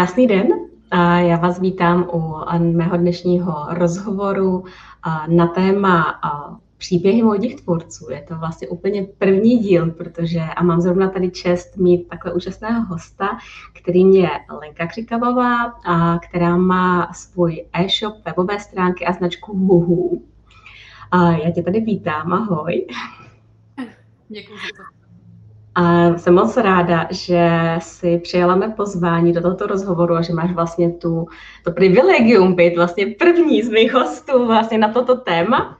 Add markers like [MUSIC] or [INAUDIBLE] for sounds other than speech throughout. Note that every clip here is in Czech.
Krásný den. Já vás vítám u mého dnešního rozhovoru na téma příběhy modních tvůrců. Je to vlastně úplně první díl, protože a mám zrovna tady čest mít takhle úžasného hosta, kterým je Lenka Křikavová, a která má svůj e-shop, webové stránky a značku Huhu. A já tě tady vítám, ahoj. Děkuji za to. A jsem moc ráda, že si přijala mé pozvání do tohoto rozhovoru a že máš vlastně tu, to privilegium být vlastně první z mých hostů vlastně na toto téma.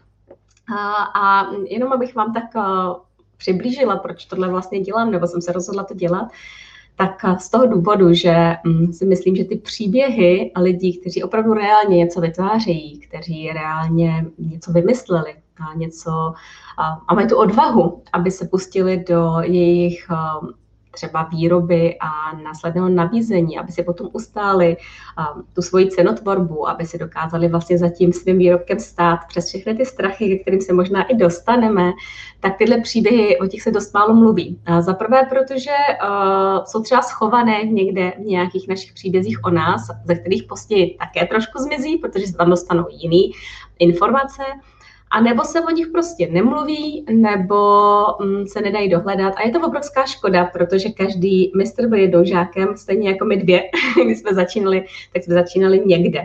A, a jenom abych vám tak přiblížila, proč tohle vlastně dělám, nebo jsem se rozhodla to dělat, tak z toho důvodu, že mm, si myslím, že ty příběhy lidí, kteří opravdu reálně něco vytvářejí, kteří reálně něco vymysleli, a něco a mají tu odvahu, aby se pustili do jejich třeba výroby a následného nabízení, aby si potom ustáli tu svoji cenotvorbu, aby si dokázali vlastně za tím svým výrobkem stát přes všechny ty strachy, ke kterým se možná i dostaneme, tak tyhle příběhy, o těch se dost málo mluví. Za prvé, protože uh, jsou třeba schované někde v nějakých našich příbězích o nás, ze kterých později také trošku zmizí, protože se tam dostanou jiný informace a nebo se o nich prostě nemluví, nebo mm, se nedají dohledat. A je to obrovská škoda, protože každý mistr byl jednou žákem, stejně jako my dvě, [LAUGHS] když jsme začínali, tak jsme začínali někde.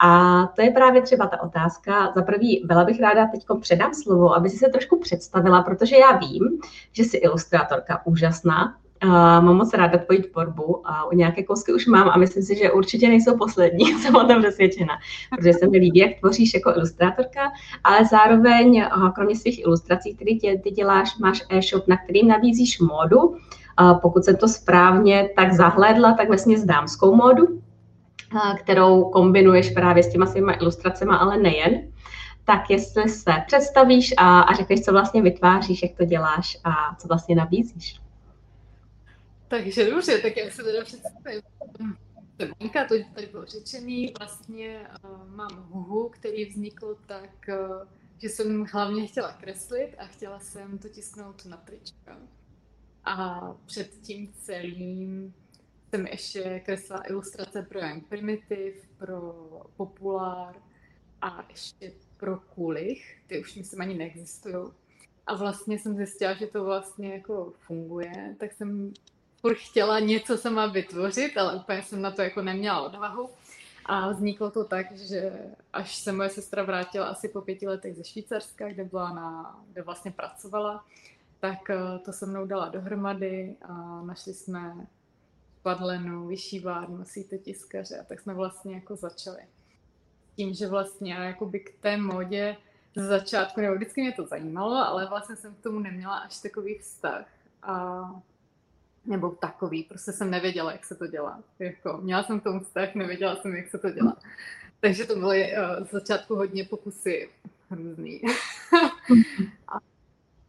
A to je právě třeba ta otázka. Za prvý, byla bych ráda teď předám slovo, aby si se trošku představila, protože já vím, že jsi ilustrátorka úžasná, Uh, mám moc ráda tvoji tvorbu a u nějaké kousky už mám a myslím si, že určitě nejsou poslední, [LAUGHS] jsem o tom přesvědčena, protože se mi líbí, jak tvoříš jako ilustrátorka, ale zároveň, uh, kromě svých ilustrací, které tě, ty děláš, máš e-shop, na kterým nabízíš módu. Uh, pokud jsem to správně tak zahledla, tak vlastně dámskou módu, uh, kterou kombinuješ právě s těma svýma ilustracemi, ale nejen. Tak jestli se představíš a, a řekneš, co vlastně vytváříš, jak to děláš a co vlastně nabízíš. Takže dobře, tak já se teda představím. Semínka, to tady bylo řečený, vlastně uh, mám huhu, který vznikl tak, uh, že jsem hlavně chtěla kreslit a chtěla jsem to tisknout na trička. A před tím celým jsem ještě kreslila ilustrace pro Young Primitive, pro Popular a ještě pro Kulich, ty už myslím ani neexistují. A vlastně jsem zjistila, že to vlastně jako funguje, tak jsem furt chtěla něco sama vytvořit, ale úplně jsem na to jako neměla odvahu. A vzniklo to tak, že až se moje sestra vrátila asi po pěti letech ze Švýcarska, kde, byla na, kde vlastně pracovala, tak eh, to se mnou dala dohromady a našli jsme padlenu, vyšívárnu, síte tiskaře a tak jsme vlastně jako začali. Tím, že vlastně jakoby k té modě z začátku, nebo vždycky mě to zajímalo, ale vlastně jsem k tomu neměla až takový vztah. A nebo takový, prostě jsem nevěděla, jak se to dělá. Jako, měla jsem tomu vztah, nevěděla jsem, jak se to dělá. Takže to byly uh, z začátku hodně pokusy různý. [LAUGHS] a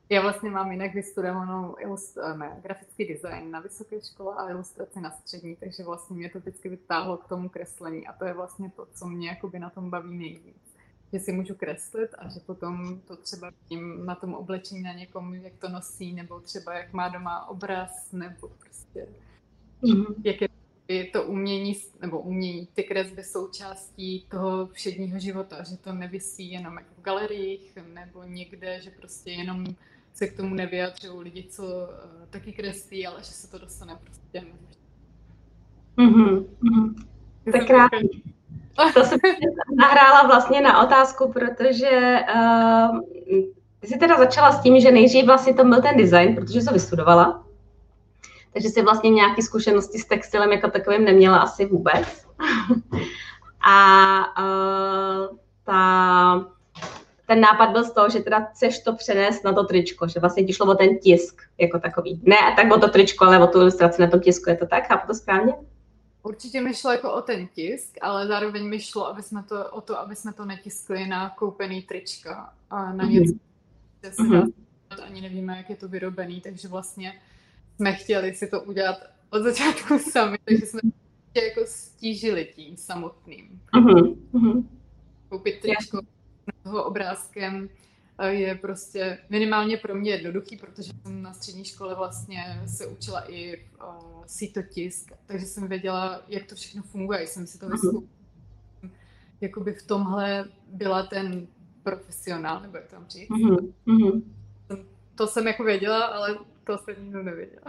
já vlastně mám jinak vystudovanou ilust- ne, grafický design na vysoké škole a ilustraci na střední, takže vlastně mě to vždycky vytáhlo k tomu kreslení a to je vlastně to, co mě na tom baví nejvíc že si můžu kreslit a že potom to třeba vidím na tom oblečení na někom, jak to nosí, nebo třeba jak má doma obraz, nebo prostě mm-hmm. jak je to umění, nebo umění, ty kresby součástí toho všedního života, že to nevisí jenom jako v galeriích nebo někde, že prostě jenom se k tomu nevyjadřují lidi, co uh, taky kreslí, ale že se to dostane prostě Mm-hmm. mm-hmm. Tak krásný. To jsem nahrála vlastně na otázku, protože uh, ty jsi teda začala s tím, že nejdřív vlastně to byl ten design, protože jsi vystudovala. Takže jsi vlastně nějaké zkušenosti s textilem jako takovým neměla asi vůbec. A uh, ta, ten nápad byl z toho, že teda chceš to přenést na to tričko, že vlastně ti šlo o ten tisk jako takový. Ne tak o to tričko, ale o tu ilustraci na tom tisku, je to tak? Chápu to správně? Určitě mi šlo jako o ten tisk, ale zároveň mi šlo aby jsme to, o to, aby jsme to netiskli na koupený trička a na mhm. něco, kde se dá ani nevíme, jak je to vyrobený, takže vlastně jsme chtěli si to udělat od začátku [LAUGHS] sami, takže jsme tě jako stížili tím samotným. Uh-huh. Koupit tričko s toho obrázkem je prostě minimálně pro mě jednoduchý, protože jsem na střední škole vlastně se učila i uh, sítotisk, takže jsem věděla, jak to všechno funguje, jsem si to vyzkoušela. Jakoby v tomhle byla ten profesionál, nebo jak tam říct. Mm-hmm. To jsem jako věděla, ale to jsem nikdo nevěděla.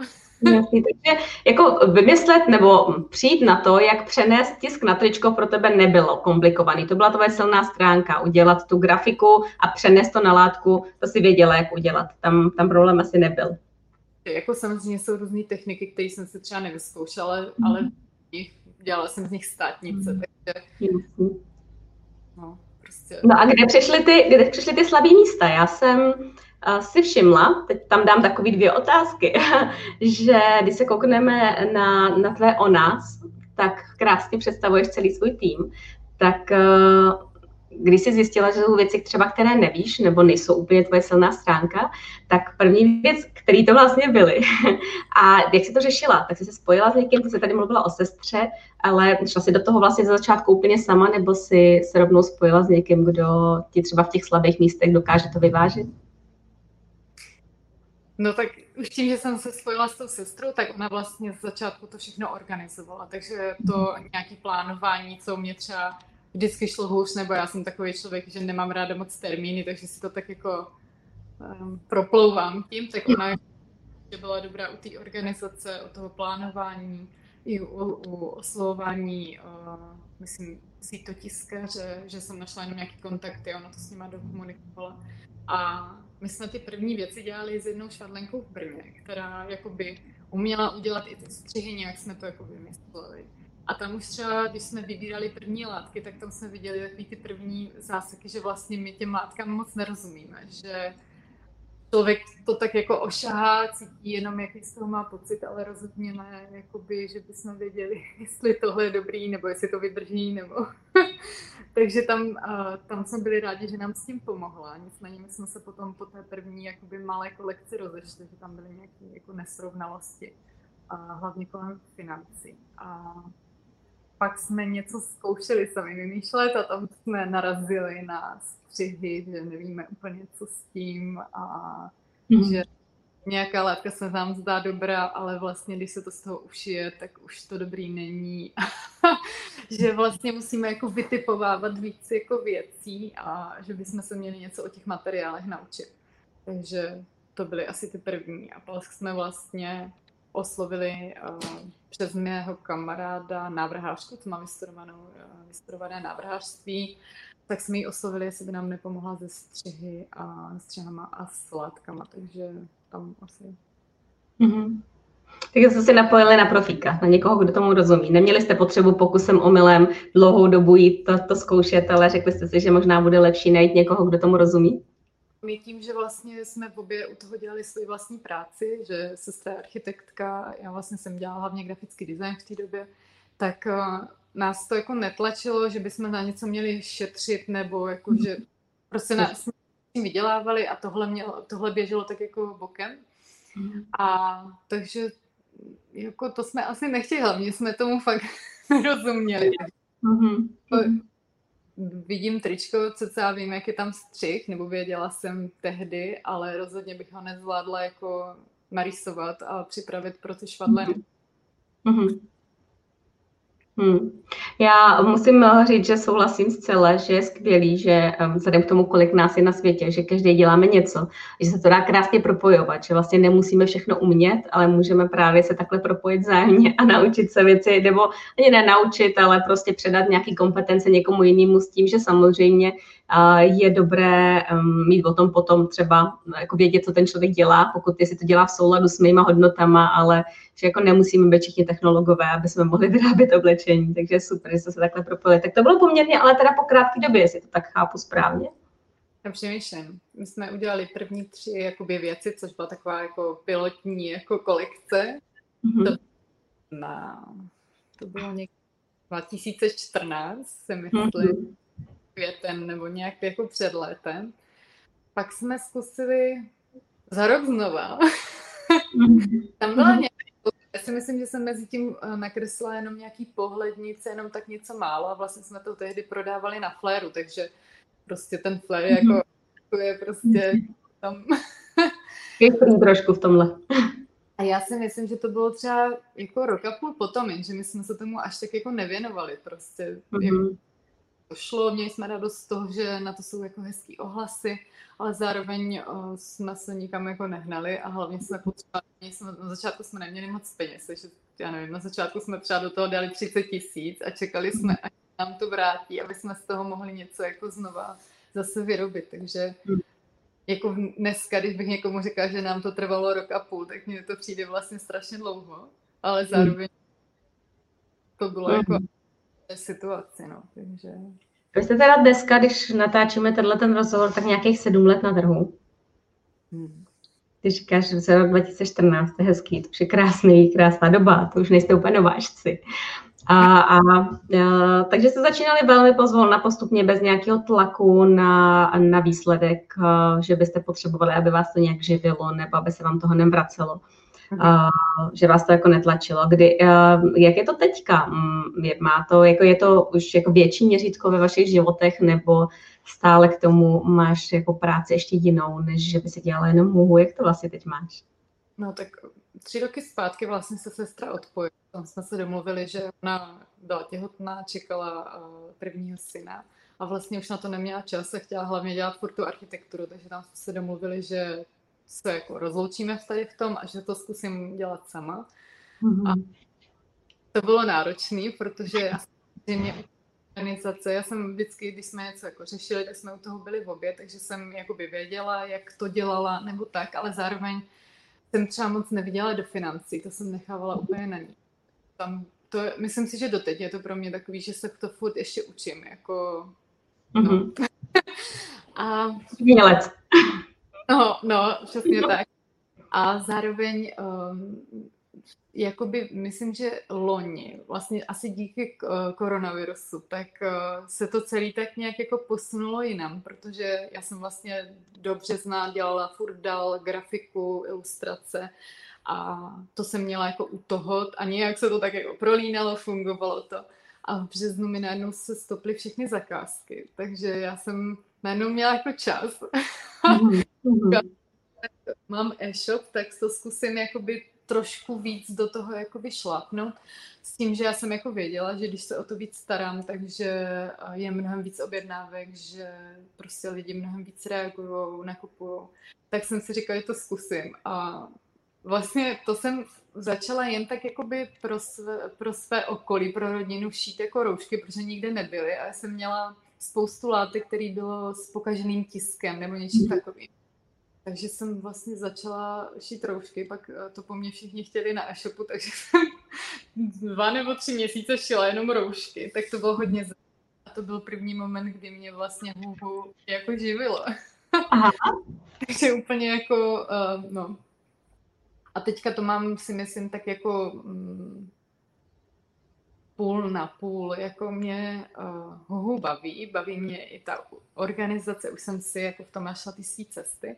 Jasný, takže jako vymyslet nebo přijít na to, jak přenést tisk na tričko pro tebe nebylo komplikovaný. To byla tvoje silná stránka, udělat tu grafiku a přenést to na látku, to si věděla, jak udělat. Tam, tam problém asi nebyl. Jako samozřejmě jsou různé techniky, které jsem si třeba nevyzkoušela, ale, mm. ale dělala jsem z nich státnice, mm. takže... No, prostě... no a kde přišly ty, kde přišly ty slabé místa? Já jsem si všimla, teď tam dám takový dvě otázky, [LAUGHS] že když se koukneme na, na tvé o nás, tak krásně představuješ celý svůj tým, tak eh, když jsi zjistila, že jsou věci třeba, které nevíš, nebo nejsou úplně tvoje silná stránka, tak první věc, který to vlastně byly. [LAUGHS] A jak jsi to řešila? Tak jsi se spojila s někým, ty jsi tady mluvila o sestře, ale šla jsi do toho vlastně ze začátku úplně sama, nebo si se rovnou spojila s někým, kdo ti třeba v těch slabých místech dokáže to vyvážit? No tak už tím, že jsem se spojila s tou sestrou, tak ona vlastně z začátku to všechno organizovala, takže to nějaký plánování, co mě třeba vždycky šlo hůř, nebo já jsem takový člověk, že nemám ráda moc termíny, takže si to tak jako um, proplouvám tím, tak ona že byla dobrá u té organizace, u toho plánování, i u, u oslovování, uh, myslím, sítotiskaře, že jsem našla jenom nějaký kontakty, ona to s nima dokomunikovala. A my jsme ty první věci dělali s jednou švadlenkou v Brně, která jakoby uměla udělat i ty střihy, nějak jsme to jako vymysleli. A tam už třeba, když jsme vybírali první látky, tak tam jsme viděli takový ty první záseky, že vlastně my těm látkám moc nerozumíme, že člověk to tak jako ošahá, cítí jenom, jaký z toho má pocit, ale rozhodně ne, jakoby, že bychom věděli, [LAUGHS] jestli tohle je dobrý, nebo jestli to vydrží, nebo... [LAUGHS] Takže tam, uh, tam jsme byli rádi, že nám s tím pomohla. Nicméně my jsme se potom po té první jakoby, malé kolekci rozešli, že tam byly nějaké jako nesrovnalosti, a hlavně kolem financí. A pak jsme něco zkoušeli sami vymýšlet a tam jsme narazili na střihy, že nevíme úplně, co s tím a mm. že nějaká látka se nám zdá dobrá, ale vlastně, když se to z toho ušije, tak už to dobrý není. [LAUGHS] že vlastně musíme jako vytipovávat víc jako věcí a že bychom se měli něco o těch materiálech naučit. Takže to byly asi ty první. A pak jsme vlastně oslovili uh, přes mého kamaráda návrhářku, co má vystudovanou, uh, vystudované návrhářství, tak jsme ji oslovili, jestli by nám nepomohla ze střihy a střihama a sladkama, takže tam asi. Mm-hmm. Takže jste si napojili na profíka, na někoho, kdo tomu rozumí. Neměli jste potřebu pokusem omylem dlouhou dobu jít to, to zkoušet, ale řekli jste si, že možná bude lepší najít někoho, kdo tomu rozumí? My tím, že vlastně jsme v obě u toho dělali svoji vlastní práci, že sestra architektka, já vlastně jsem dělala hlavně grafický design v té době, tak uh, nás to jako netlačilo, že bychom na něco měli šetřit, nebo jako, že prostě nás tím vydělávali a tohle, mělo, tohle běželo tak jako bokem. A takže jako to jsme asi nechtěli, hlavně jsme tomu fakt [LAUGHS] nerozuměli. Mm-hmm vidím tričko, já vím, jak je tam střih, nebo věděla jsem tehdy, ale rozhodně bych ho nezvládla jako narýsovat a připravit pro ty švadleny. Mm-hmm. Hmm. Já musím říct, že souhlasím zcela, že je skvělý, že um, vzhledem k tomu, kolik nás je na světě, že každý děláme něco, že se to dá krásně propojovat, že vlastně nemusíme všechno umět, ale můžeme právě se takhle propojit zájemně a naučit se věci, nebo ani nenaučit, ale prostě předat nějaký kompetence někomu jinému s tím, že samozřejmě je dobré mít o tom potom třeba jako vědět, co ten člověk dělá, pokud jestli to dělá v souladu s mýma hodnotama, ale že jako nemusíme být všichni technologové, aby jsme mohli [LAUGHS] vyrábět oblečení, takže super, že jste se takhle propojili. Tak to bylo poměrně, ale teda po krátké době, jestli to tak chápu správně. Já přemýšlím. My jsme udělali první tři jakoby, věci, což byla taková jako pilotní jako kolekce. Mm-hmm. To, na, to bylo někdy 2014, se myslím. Mm-hmm květen nebo nějak jako před létem. Pak jsme zkusili za rok znova. Tam byla nějaká já si myslím, že jsem mezi tím eh, nakreslila jenom nějaký pohlednice, jenom tak něco málo a vlastně jsme to tehdy prodávali na fléru, takže prostě ten flér je jako to je prostě tam... Je trošku v tomhle. A já si myslím, že to bylo třeba jako rok a půl potom, že my jsme se tomu až tak jako nevěnovali prostě. Mm-hmm. To šlo, měli jsme radost z toho, že na to jsou jako hezký ohlasy, ale zároveň o, jsme se nikam jako nehnali a hlavně jsme potřebovali, jsme, na začátku jsme neměli moc peněz, takže já nevím, na začátku jsme třeba do toho dali 30 tisíc a čekali jsme, až nám to vrátí, aby jsme z toho mohli něco jako znova zase vyrobit, takže jako dneska, když bych někomu říkal, že nám to trvalo rok a půl, tak mně to přijde vlastně strašně dlouho, ale zároveň to bylo mm. jako situaci, no, takže... Vy jste teda dneska, když natáčíme tenhle ten rozhovor, tak nějakých sedm let na trhu. Hmm. Ty říkáš, že se rok 2014 je hezký, to je krásný, krásná doba, to už nejste úplně nováčci. A, a, a, takže jste začínali velmi pozvolna, postupně, bez nějakého tlaku na, na výsledek, že byste potřebovali, aby vás to nějak živilo, nebo aby se vám toho nevracelo. Uh, že vás to jako netlačilo. Kdy, uh, jak je to teďka? Mm, má to, jako je to už jako větší měřítko ve vašich životech, nebo stále k tomu máš jako práci ještě jinou, než že by si dělala jenom muhu? Jak to vlastně teď máš? No tak tři roky zpátky vlastně se sestra odpojila. Tam jsme se domluvili, že ona byla těhotná, čekala prvního syna a vlastně už na to neměla čas a chtěla hlavně dělat furt tu architekturu, takže tam jsme se domluvili, že se jako rozloučíme tady v tom a že to zkusím dělat sama. Mm-hmm. A to bylo náročné, protože já samozřejmě organizace, já jsem vždycky, když jsme něco jako řešili, tak jsme u toho byli v obě, takže jsem jakoby věděla, jak to dělala nebo tak, ale zároveň jsem třeba moc neviděla do financí, to jsem nechávala úplně na ní. Tam to, myslím si, že doteď je to pro mě takový, že se to furt ještě učím, jako, no. Mm-hmm. [LAUGHS] A... No, no, přesně tak. A zároveň um, jakoby, myslím, že loni, vlastně asi díky uh, koronavirusu, tak uh, se to celý tak nějak jako posunulo jinam, protože já jsem vlastně do března dělala furt dál grafiku, ilustrace a to jsem měla jako u toho a nějak se to tak jako prolínalo, fungovalo to. A v březnu mi najednou se stoply všechny zakázky, takže já jsem najednou měla jako čas. Mm-hmm. Mám e-shop, tak to zkusím jakoby trošku víc do toho jakoby šlápnout. S tím, že já jsem jako věděla, že když se o to víc starám, takže je mnohem víc objednávek, že prostě lidi mnohem víc reagují, nakupují. Tak jsem si říkala, že to zkusím. A vlastně to jsem začala jen tak jakoby pro své, pro své okolí, pro rodinu šít jako roušky, protože nikde nebyly a já jsem měla spoustu látek, které bylo s pokaženým tiskem nebo něčím mm. takovým. Takže jsem vlastně začala šít roušky, pak eh, to po mně všichni chtěli na e-shopu, takže [LAUGHS] jsem dva nebo tři měsíce šila jenom roušky, tak to bylo hodně a to byl první moment, kdy mě vlastně Huhu jako živilo. Aha. [LAUGHS] takže úplně jako, uh, no. A teďka to mám si myslím tak jako um, půl na půl, jako mě uh, Huhu baví, baví mě i ta organizace, už jsem si jako v tom našla ty cesty,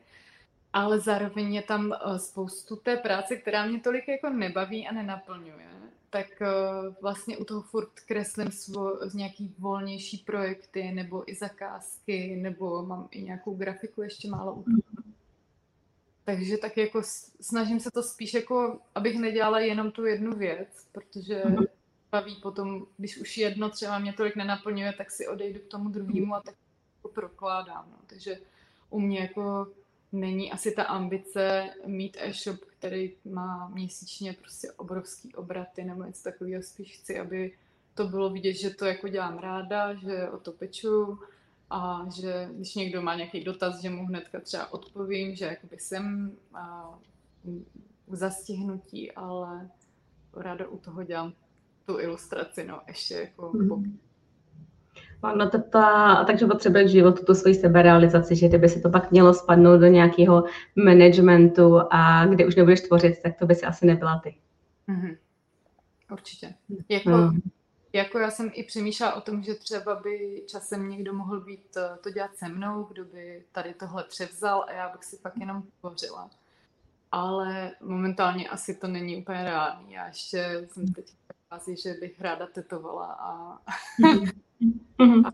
ale zároveň je tam eh, spoustu té práce, která mě tolik jako nebaví a nenaplňuje. Tak eh, vlastně u toho furt kreslím svo, nějaký volnější projekty nebo i zakázky, nebo mám i nějakou grafiku ještě málo u toho. Takže tak jako snažím se to spíš jako, abych nedělala jenom tu jednu věc, protože mhm. baví potom, když už jedno třeba mě tolik nenaplňuje, tak si odejdu k tomu druhému a tak jako prokládám. No. Takže u mě jako není asi ta ambice mít e-shop, který má měsíčně prostě obrovský obraty nebo něco takového. Spíš chci, aby to bylo vidět, že to jako dělám ráda, že o to peču a že když někdo má nějaký dotaz, že mu hnedka třeba odpovím, že jakoby jsem a, k zastihnutí, ale ráda u toho dělám tu ilustraci, no ještě jako mm-hmm. No to ta, takže potřebuješ v životu tu svoji seberealizaci, že kdyby se to pak mělo spadnout do nějakého managementu a kde už nebudeš tvořit, tak to by si asi nebyla ty. Mm-hmm. Určitě. Jako, mm. jako já jsem i přemýšlela o tom, že třeba by časem někdo mohl být eh, to dělat se mnou, kdo by tady tohle převzal a já bych si pak jenom tvořila. Ale momentálně asi to není úplně reálný. Já ještě jsem teď v fázi, že bych ráda tetovala a [LAUGHS] [LAUGHS] mm-hmm. A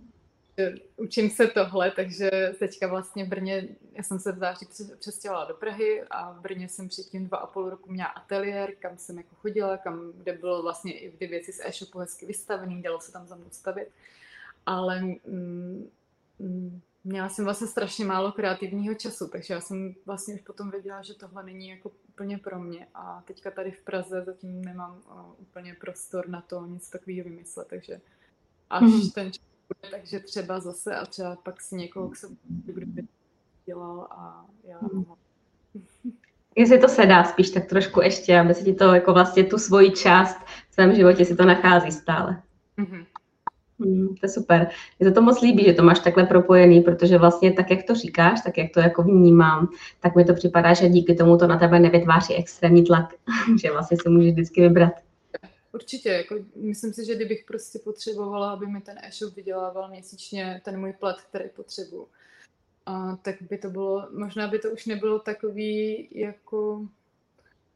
učím se tohle, takže teďka vlastně v Brně, já jsem se v září přestěhovala do Prahy a v Brně jsem předtím dva a půl roku měla ateliér, kam jsem jako chodila, kam, kde bylo vlastně i ty věci z e-shopu hezky vystavený, dalo se tam za mnou stavit. Ale mm, mm, měla jsem vlastně strašně málo kreativního času, takže já jsem vlastně už potom věděla, že tohle není jako úplně pro mě a teďka tady v Praze zatím nemám uh, úplně prostor na to něco takového vymyslet, takže až mm. ten čas bude, takže třeba zase a třeba pak si někoho k sobě, kdo by dělal a já mm. Jestli to se dá spíš tak trošku ještě, aby si ti to jako vlastně tu svoji část v svém životě si to nachází stále. Mm-hmm. Hmm, to je super. Mně se to moc líbí, že to máš takhle propojený, protože vlastně tak, jak to říkáš, tak jak to jako vnímám, tak mi to připadá, že díky tomu to na tebe nevytváří extrémní tlak, [LAUGHS] že vlastně si můžeš vždycky vybrat. Určitě, jako myslím si, že kdybych prostě potřebovala, aby mi ten e-shop vydělával měsíčně ten můj plat, který potřebuju, a tak by to bylo, možná by to už nebylo takový, jako,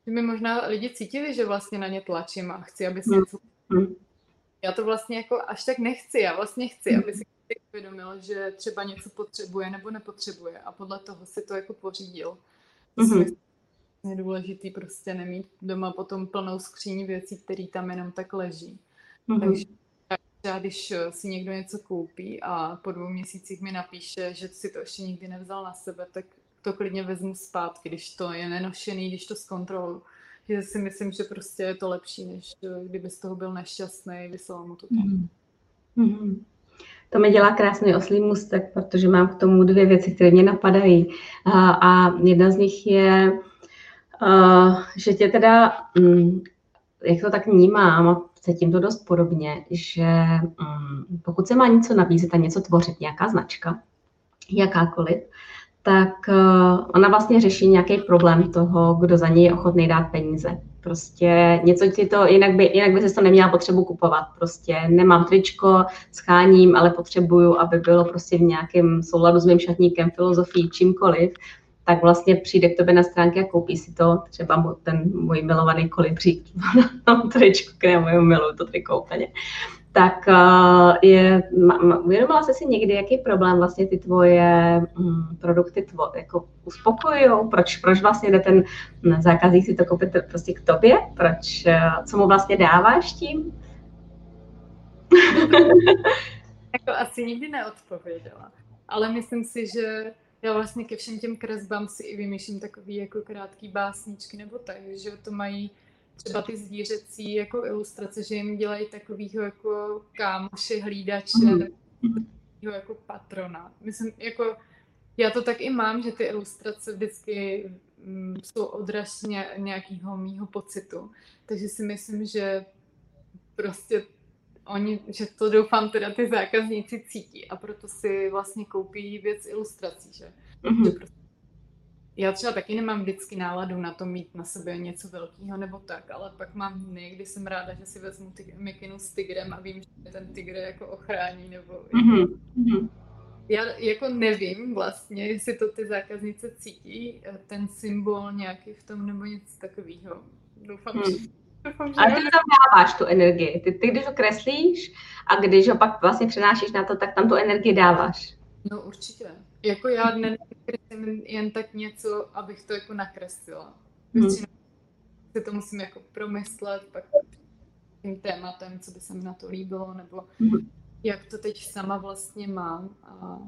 že mi možná lidi cítili, že vlastně na ně tlačím a chci, aby se hmm. něco hmm já to vlastně jako až tak nechci. Já vlastně chci, mhm. aby si uvědomil, že třeba něco potřebuje nebo nepotřebuje a podle toho si to jako pořídil. Mm-hmm. Je důležitý prostě nemít doma potom plnou skříň věcí, které tam jenom tak leží. Mm-hmm. Takže třeba když si někdo něco koupí a po dvou měsících mi napíše, že si to ještě nikdy nevzal na sebe, tak to klidně vezmu zpátky, když to je nenošený, když to zkontroluji že si myslím, že prostě je to lepší, než eh, kdyby z toho byl nešťastný, vyslal mu to tam. Mm-hmm. To mi dělá krásný oslý mustek, protože mám k tomu dvě věci, které mě napadají. A, a jedna z nich je, že tě teda, um, jak to tak vnímám, a cítím to dost podobně, že um, pokud se má něco nabízet a něco tvořit, nějaká značka, jakákoliv, tak eh, ona vlastně řeší nějaký problém toho, kdo za něj je ochotný dát peníze. Prostě něco ti to, jinak by, jinak by se to neměla potřebu kupovat. Prostě nemám tričko, scháním, ale potřebuju, aby bylo prostě v nějakém souladu s mým šatníkem, filozofií, čímkoliv, tak vlastně přijde k tobě na stránky a koupí si to, třeba ten můj milovaný kolibřík, [LAUGHS] tričko, které miluju, to triko úplně tak uh, je, uvědomila jsi si někdy, jaký problém vlastně ty tvoje um, produkty tvo, jako uspokojují? Proč, proč vlastně jde ten zákazník si to koupit prostě k tobě? Proč, uh, co mu vlastně dáváš tím? [LAUGHS] jako asi nikdy neodpověděla. Ale myslím si, že já vlastně ke všem těm kresbám si i vymýšlím takový jako krátký básničky nebo tak, že to mají třeba ty zvířecí jako ilustrace, že jim dělají takovýho jako kámoše, hlídače, mm. jako patrona. Myslím, jako já to tak i mám, že ty ilustrace vždycky mm, jsou odraz nějakého mýho pocitu. Takže si myslím, že prostě oni, že to doufám teda ty zákazníci cítí a proto si vlastně koupí věc ilustrací, že, mm-hmm. že prostě já třeba taky nemám vždycky náladu na to mít na sebe něco velkého nebo tak, ale pak mám dny, kdy jsem ráda, že si vezmu ty, mikinu s tigrem a vím, že ten tigr jako ochrání nebo... Mm-hmm. Já jako nevím vlastně, jestli to ty zákaznice cítí, ten symbol nějaký v tom nebo něco takového. Doufám, mm. že ale ty tam dáváš tu energii. Ty, ty, když ho kreslíš a když ho pak vlastně přenášíš na to, tak tam tu energii dáváš. No určitě. Jako já dnes jen tak něco, abych to jako nakreslila. Hmm. si to musím jako promyslet, pak tím tématem, co by se mi na to líbilo, nebo hmm. jak to teď sama vlastně mám a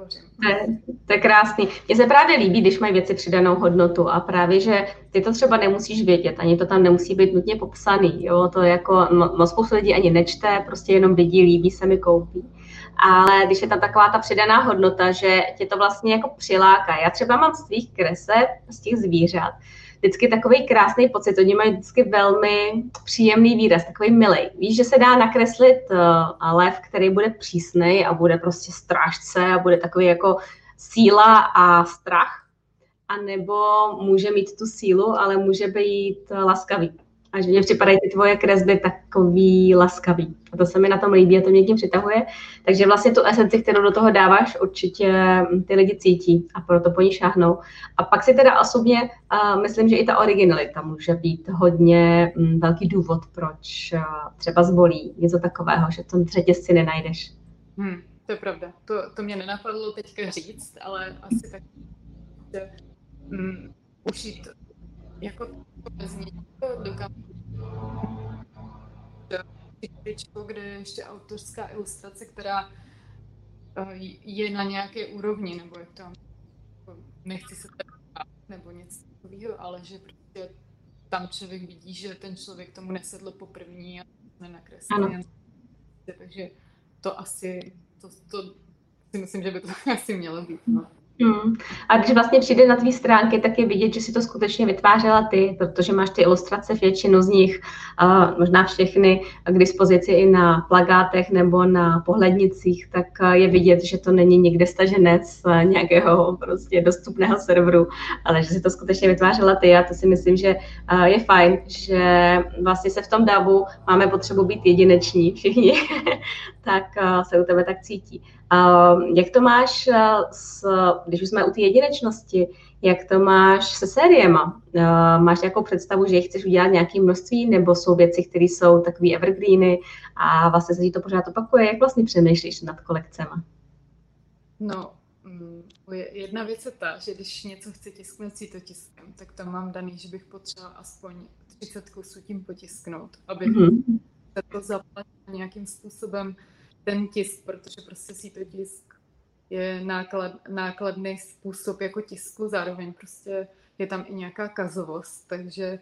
hmm. To je, to je krásný. Mně se právě líbí, když mají věci přidanou hodnotu a právě, že ty to třeba nemusíš vědět, ani to tam nemusí být nutně popsaný. Jo? To jako moc spoustu lidí ani nečte, prostě jenom vidí, líbí se mi, koupí ale když je tam taková ta přidaná hodnota, že tě to vlastně jako přiláká. Já třeba mám z tvých kreseb, z těch zvířat, vždycky takový krásný pocit. Oni mají vždycky velmi příjemný výraz, takový milý. Víš, že se dá nakreslit uh, lev, který bude přísný a bude prostě strážce a bude takový jako síla a strach. A nebo může mít tu sílu, ale může být laskavý a že mě připadají ty tvoje kresby takový laskavý. A to se mi na tom líbí a to mě tím přitahuje. Takže vlastně tu esenci, kterou do toho dáváš, určitě ty lidi cítí a proto po ní šáhnou. A pak si teda osobně uh, myslím, že i ta originalita může být hodně um, velký důvod, proč uh, třeba zvolí něco takového, že v tom řetězci nenajdeš. Hmm, to je pravda. To, to mě nenapadlo teďka říct, ale asi tak, že um, ušít jako bez něčeho dokam kde je ještě autorská ilustrace, která eh, je na nějaké úrovni, nebo jak to nechci se tady nebo něco takového, ale že prostě tam člověk vidí, že ten člověk tomu nesedl po první a nenakreslil. Takže to asi, to, to si myslím, že by to [LAUGHS] asi mělo být. No. Hmm. A když vlastně přijde na tvý stránky, tak je vidět, že si to skutečně vytvářela ty, protože máš ty ilustrace, většinu z nich, uh, možná všechny k dispozici i na plagátech nebo na pohlednicích, tak uh, je vidět, že to není někde stažené z uh, nějakého prostě dostupného serveru, ale že si to skutečně vytvářela ty a to si myslím, že uh, je fajn, že vlastně se v tom davu máme potřebu být jedineční všichni, [LAUGHS] tak uh, se u tebe tak cítí. Jak to máš, uh, s, když už jsme u té jedinečnosti, jak to máš se sériema? Uh, máš nějakou představu, že jich chceš udělat nějaké množství, nebo jsou věci, které jsou takový evergreeny a vlastně se ti to pořád opakuje? Jak vlastně přemýšlíš nad kolekcemi? No, mm, jedna věc je ta, že když něco chci tisknout si to tiskem, tak tam mám daný, že bych potřeboval aspoň 30 kusů tím potisknout, aby mm-hmm. se to zaplatilo nějakým způsobem ten tisk, protože prostě si to tisk je náklad, nákladný způsob jako tisku, zároveň prostě je tam i nějaká kazovost, takže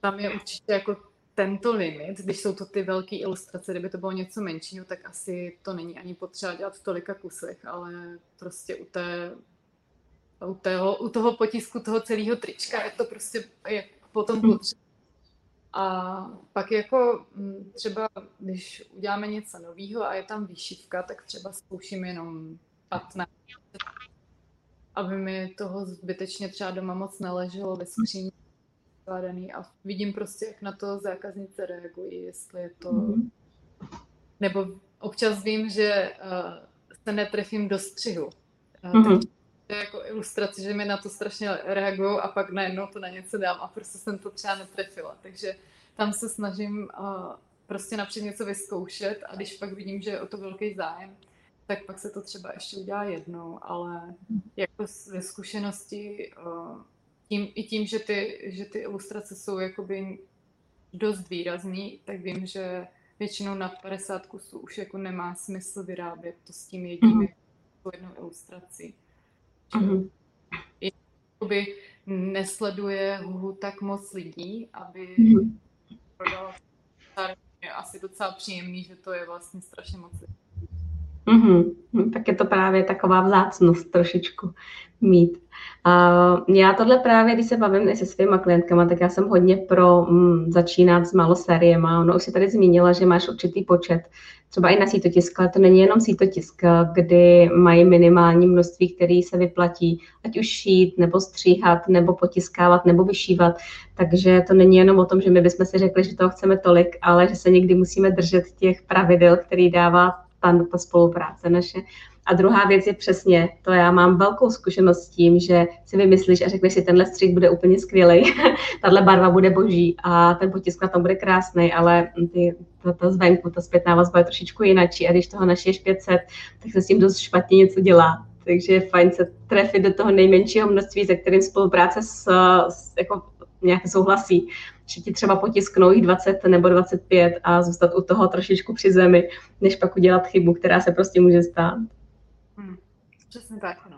tam je určitě jako tento limit, když jsou to ty velké ilustrace, kdyby to bylo něco menšího, tak asi to není ani potřeba dělat v tolika kusech, ale prostě u té u, tého, u toho potisku toho celého trička je to prostě je potom potřeba a pak jako mm, třeba, když uděláme něco nového a je tam výšivka, tak třeba zkouším jenom 15, aby mi toho zbytečně třeba doma moc neleželo ve skříni skládaný a vidím prostě, jak na to zákaznice reagují, jestli je to... Mm-hmm. Nebo občas vím, že uh, se netrefím do střihu. Uh, mm-hmm jako ilustraci, že mi na to strašně reagují a pak najednou to na něco dám a prostě jsem to třeba netrefila. Takže tam se snažím uh, prostě napřed něco vyzkoušet a když pak vidím, že je o to velký zájem, tak pak se to třeba ještě udělá jednou, ale jako ze zkušenosti uh, tím, i tím, že ty, že ty ilustrace jsou jakoby dost výrazný, tak vím, že většinou na 50 kusů už jako nemá smysl vyrábět to s tím jedním mm-hmm. jednou ilustrací. Mm-hmm. Jakoby nesleduje Huhu tak moc lidí, aby mm-hmm. prodala je asi docela příjemný, že to je vlastně strašně moc lidí. Mm-hmm. Tak je to právě taková vzácnost trošičku mít. Uh, já tohle právě, když se bavím i se svýma klientkama, tak já jsem hodně pro mm, začínat s malo sériema. Ono už si tady zmínila, že máš určitý počet, třeba i na sítotisk, ale to není jenom sítotisk, kdy mají minimální množství, který se vyplatí, ať už šít, nebo stříhat, nebo potiskávat, nebo vyšívat. Takže to není jenom o tom, že my bychom si řekli, že toho chceme tolik, ale že se někdy musíme držet těch pravidel, který dává ta, ta spolupráce naše. A druhá věc je přesně, to já mám velkou zkušenost s tím, že si vymyslíš a řekneš si, tenhle střih bude úplně skvělý, [LAUGHS] tahle barva bude boží a ten potisk na tom bude krásný, ale ty, to, to zvenku, ta zpětná vazba je trošičku jinačí a když toho našiješ 500, tak se s tím dost špatně něco dělá. Takže je fajn se trefit do toho nejmenšího množství, se kterým spolupráce s, s, jako nějak souhlasí že ti třeba potisknou jich 20 nebo 25 a zůstat u toho trošičku při zemi, než pak udělat chybu, která se prostě může stát. Hmm, přesně tak, no.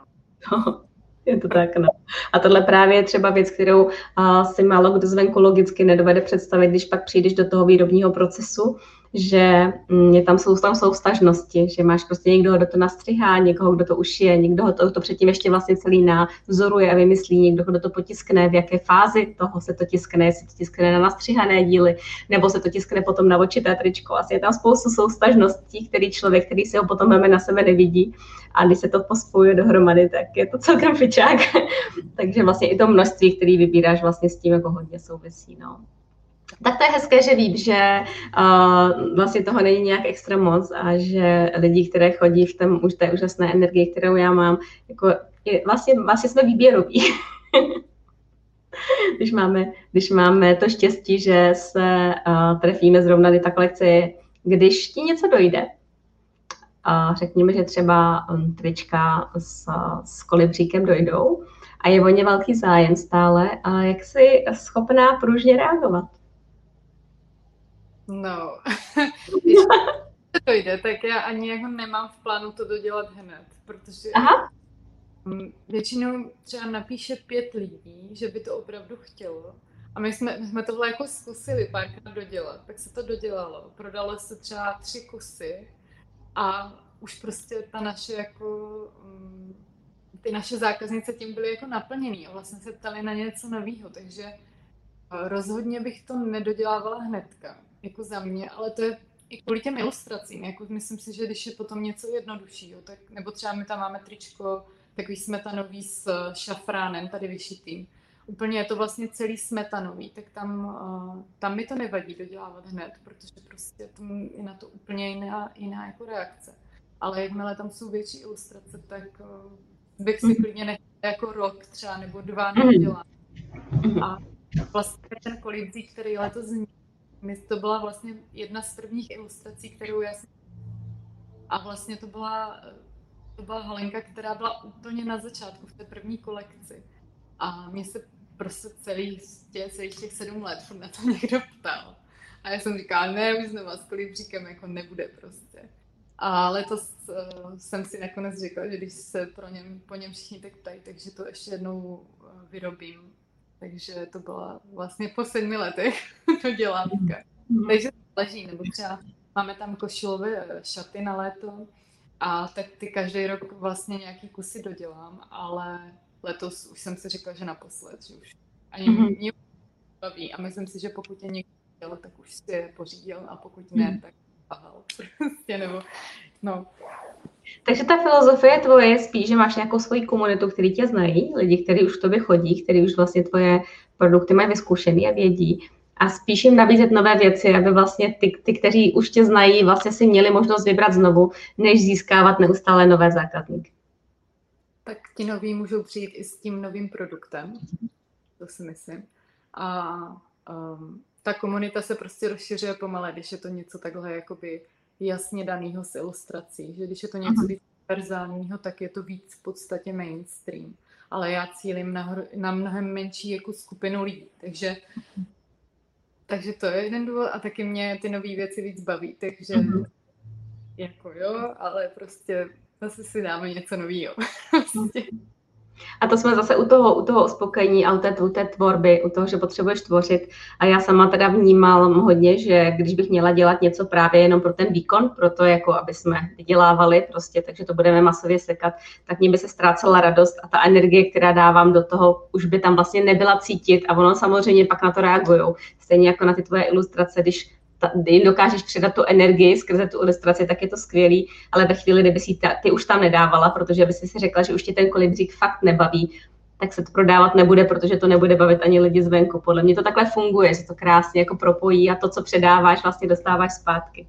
[LAUGHS] no. Je to tak, no. A tohle právě je třeba věc, kterou uh, si málo kdo zvenku logicky nedovede představit, když pak přijdeš do toho výrobního procesu že mm, je tam jsou tam soustažnosti, že máš prostě někdo, kdo to nastřihá, někoho, kdo to ušije, někdo to, to předtím ještě vlastně celý názoruje a vymyslí, někdo, kdo to potiskne, v jaké fázi toho se to tiskne, jestli to tiskne na nastřihané díly, nebo se to tiskne potom na očité tričko. Asi je tam spoustu soustažností, který člověk, který si ho potom meme na sebe nevidí a když se to pospojuje dohromady, tak je to celkem fičák. [LAUGHS] Takže vlastně i to množství, který vybíráš, vlastně s tím jako hodně souvisí. No. Tak to je hezké, že vím, že uh, vlastně toho není nějak extra moc a že lidi, které chodí v tom už té úžasné energii, kterou já mám, jako je, vlastně, vlastně jsme výběroví. [LAUGHS] když, máme, když máme to štěstí, že se uh, trefíme zrovna, kdy ta kolekce když ti něco dojde, řekněme, že třeba um, trička s, s kolibříkem dojdou a je o ně velký zájem stále, a jak jsi schopná pružně reagovat? No, [LAUGHS] když to jde, tak já ani jako nemám v plánu to dodělat hned, protože Aha. většinou třeba napíše pět lidí, že by to opravdu chtělo a my jsme, my jsme tohle jako zkusili párkrát dodělat, tak se to dodělalo. Prodalo se třeba tři kusy a už prostě ta naše jako, mm, ty naše zákaznice tím byly jako naplněný a vlastně se ptali na něco nového, takže eh, rozhodně bych to nedodělávala hnedka, jako za mě, ale to je i kvůli těm ilustracím, jako myslím si, že když je potom něco jednoduššího, tak, nebo třeba my tam máme tričko takový smetanový s eh, šafránem tady vyšitým, úplně je to vlastně celý smetanový, tak tam, uh, tam mi to nevadí dodělávat hned, protože prostě tam je na to úplně jiná, jiná jako reakce. Ale jakmile tam jsou větší ilustrace, tak uh, bych si klidně nechala jako rok třeba nebo dva nedělat. A vlastně ten kolibří, který letos zní, to byla vlastně jedna z prvních ilustrací, kterou já jsem a vlastně to byla, to byla Halenka, která byla úplně na začátku v té první kolekci. A mě se prostě celý, tě, celých těch sedm let na to [LAUGHS] někdo ptal. A já jsem říkala, ne, už znovu s kolibříkem jako nebude prostě. A letos uh, jsem si nakonec řekla, že když se pro něm, po něm všichni tak ptají, takže to ještě jednou uh, vyrobím. Takže to byla vlastně po sedmi letech [LAUGHS] dodělávka. Mm-hmm. Takže to leží, nebo třeba máme tam košilové eh, šaty na léto a tak ty každý rok vlastně nějaký kusy dodělám, ale letos už jsem si řekla, že naposled, že už ani mm-hmm. mě baví a myslím si, že pokud je někdo chtěl, tak už si je pořídil a pokud ne, mm-hmm. tak pahal [LAUGHS] prostě, nebo no. Takže ta filozofie tvoje je spíš, že máš nějakou svoji komunitu, který tě znají, lidi, kteří už k tobě chodí, kteří už vlastně tvoje produkty mají vyzkoušený a vědí. A spíš jim nabízet nové věci, aby vlastně ty, ty, kteří už tě znají, vlastně si měli možnost vybrat znovu, než získávat neustále nové zákazníky tak ti noví můžou přijít i s tím novým produktem, to si myslím. A um, ta komunita se prostě rozšiřuje pomale, když je to něco takhle jakoby jasně daného s ilustrací, že když je to něco víc univerzálního, tak je to víc v podstatě mainstream. Ale já cílím na, na mnohem menší jako skupinu lidí, takže takže to je jeden důvod a taky mě ty nové věci víc baví, takže mm-hmm. jako jo, ale prostě zase si dáme něco nového. [LAUGHS] Prostě. A to jsme zase u toho, u toho uspokojení a u té, u té tvorby, u toho, že potřebuješ tvořit. A já sama teda vnímal hodně, že když bych měla dělat něco právě jenom pro ten výkon, pro to, jako aby jsme vydělávali prostě, takže to budeme masově sekat, tak mě by se ztrácela radost a ta energie, která dávám do toho, už by tam vlastně nebyla cítit a ono samozřejmě pak na to reagují. Stejně jako na ty tvoje ilustrace, když jim dokážeš předat tu energii skrze tu ilustraci, tak je to skvělý, ale ve chvíli, kdyby si ta, ty už tam nedávala, protože by si si řekla, že už tě ten kolibřík fakt nebaví, tak se to prodávat nebude, protože to nebude bavit ani lidi zvenku. Podle mě to takhle funguje, že to krásně jako propojí a to, co předáváš, vlastně dostáváš zpátky.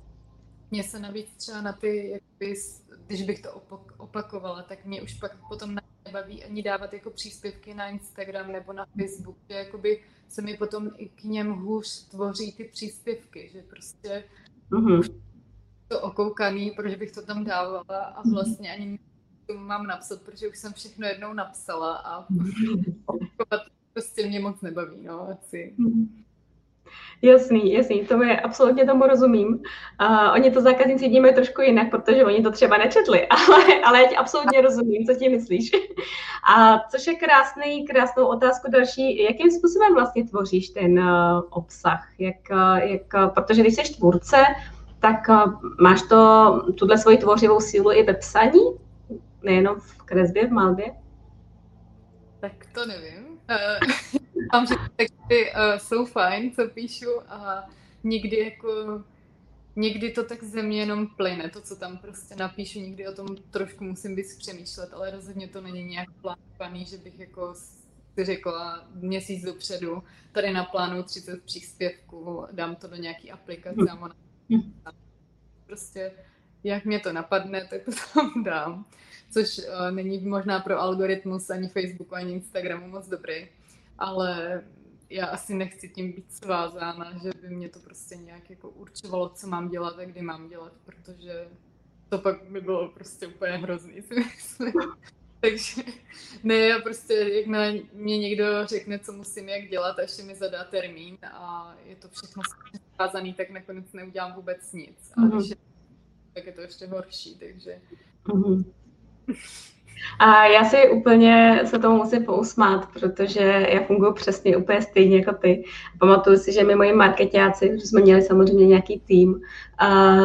Mně se navíc třeba na ty, jakby, když bych to opakovala, tak mě už pak potom nebaví ani dávat jako příspěvky na Instagram nebo na Facebook, že jakoby se mi potom i k něm hůř tvoří ty příspěvky, že prostě mm-hmm. to okoukaný, proč bych to tam dávala a mhm. vlastně ani to mám napsat, protože už jsem všechno jednou napsala a [LAUGHS] prostě mě moc nebaví, no, asi. Mm-hmm. Jasný, jasný, to je absolutně tomu rozumím. Uh, oni to zákazníci vnímají trošku jinak, protože oni to třeba nečetli, [LAUGHS] ale, ale já ti absolutně rozumím, co ti myslíš. A což je krásný, krásnou otázku další, jakým způsobem vlastně tvoříš ten uh, obsah? Jak, uh, jak, protože když jsi tvůrce, tak uh, máš to, tuhle svoji tvořivou sílu i ve psaní? Nejenom v kresbě, v malbě? Tak to nevím. [LAUGHS] Mám, že texty uh, jsou fajn, co píšu a někdy jako někdy to tak ze mě jenom plyne, to, co tam prostě napíšu, někdy o tom trošku musím být přemýšlet, ale rozhodně to není nějak plánovaný, že bych jako si řekla měsíc dopředu, tady na plánu 30 příspěvků, dám to do nějaký aplikace a ona prostě jak mě to napadne, tak to tam dám. Což uh, není možná pro algoritmus ani Facebooku, ani Instagramu moc dobrý ale já asi nechci tím být svázána, že by mě to prostě nějak jako určovalo, co mám dělat a kdy mám dělat, protože to pak by bylo prostě úplně hrozný, si myslím. [LAUGHS] Takže ne, já prostě, jakmile mě někdo řekne, co musím jak dělat a ještě mi zadá termín a je to všechno zkázaný, tak nakonec neudělám vůbec nic. A mm-hmm. když je, tak je to ještě horší, takže... Mm-hmm. [LAUGHS] A já si úplně se tomu musím pousmát, protože já funguji přesně úplně stejně jako ty. Pamatuju si, že my moji marketáci, jsme měli samozřejmě nějaký tým, a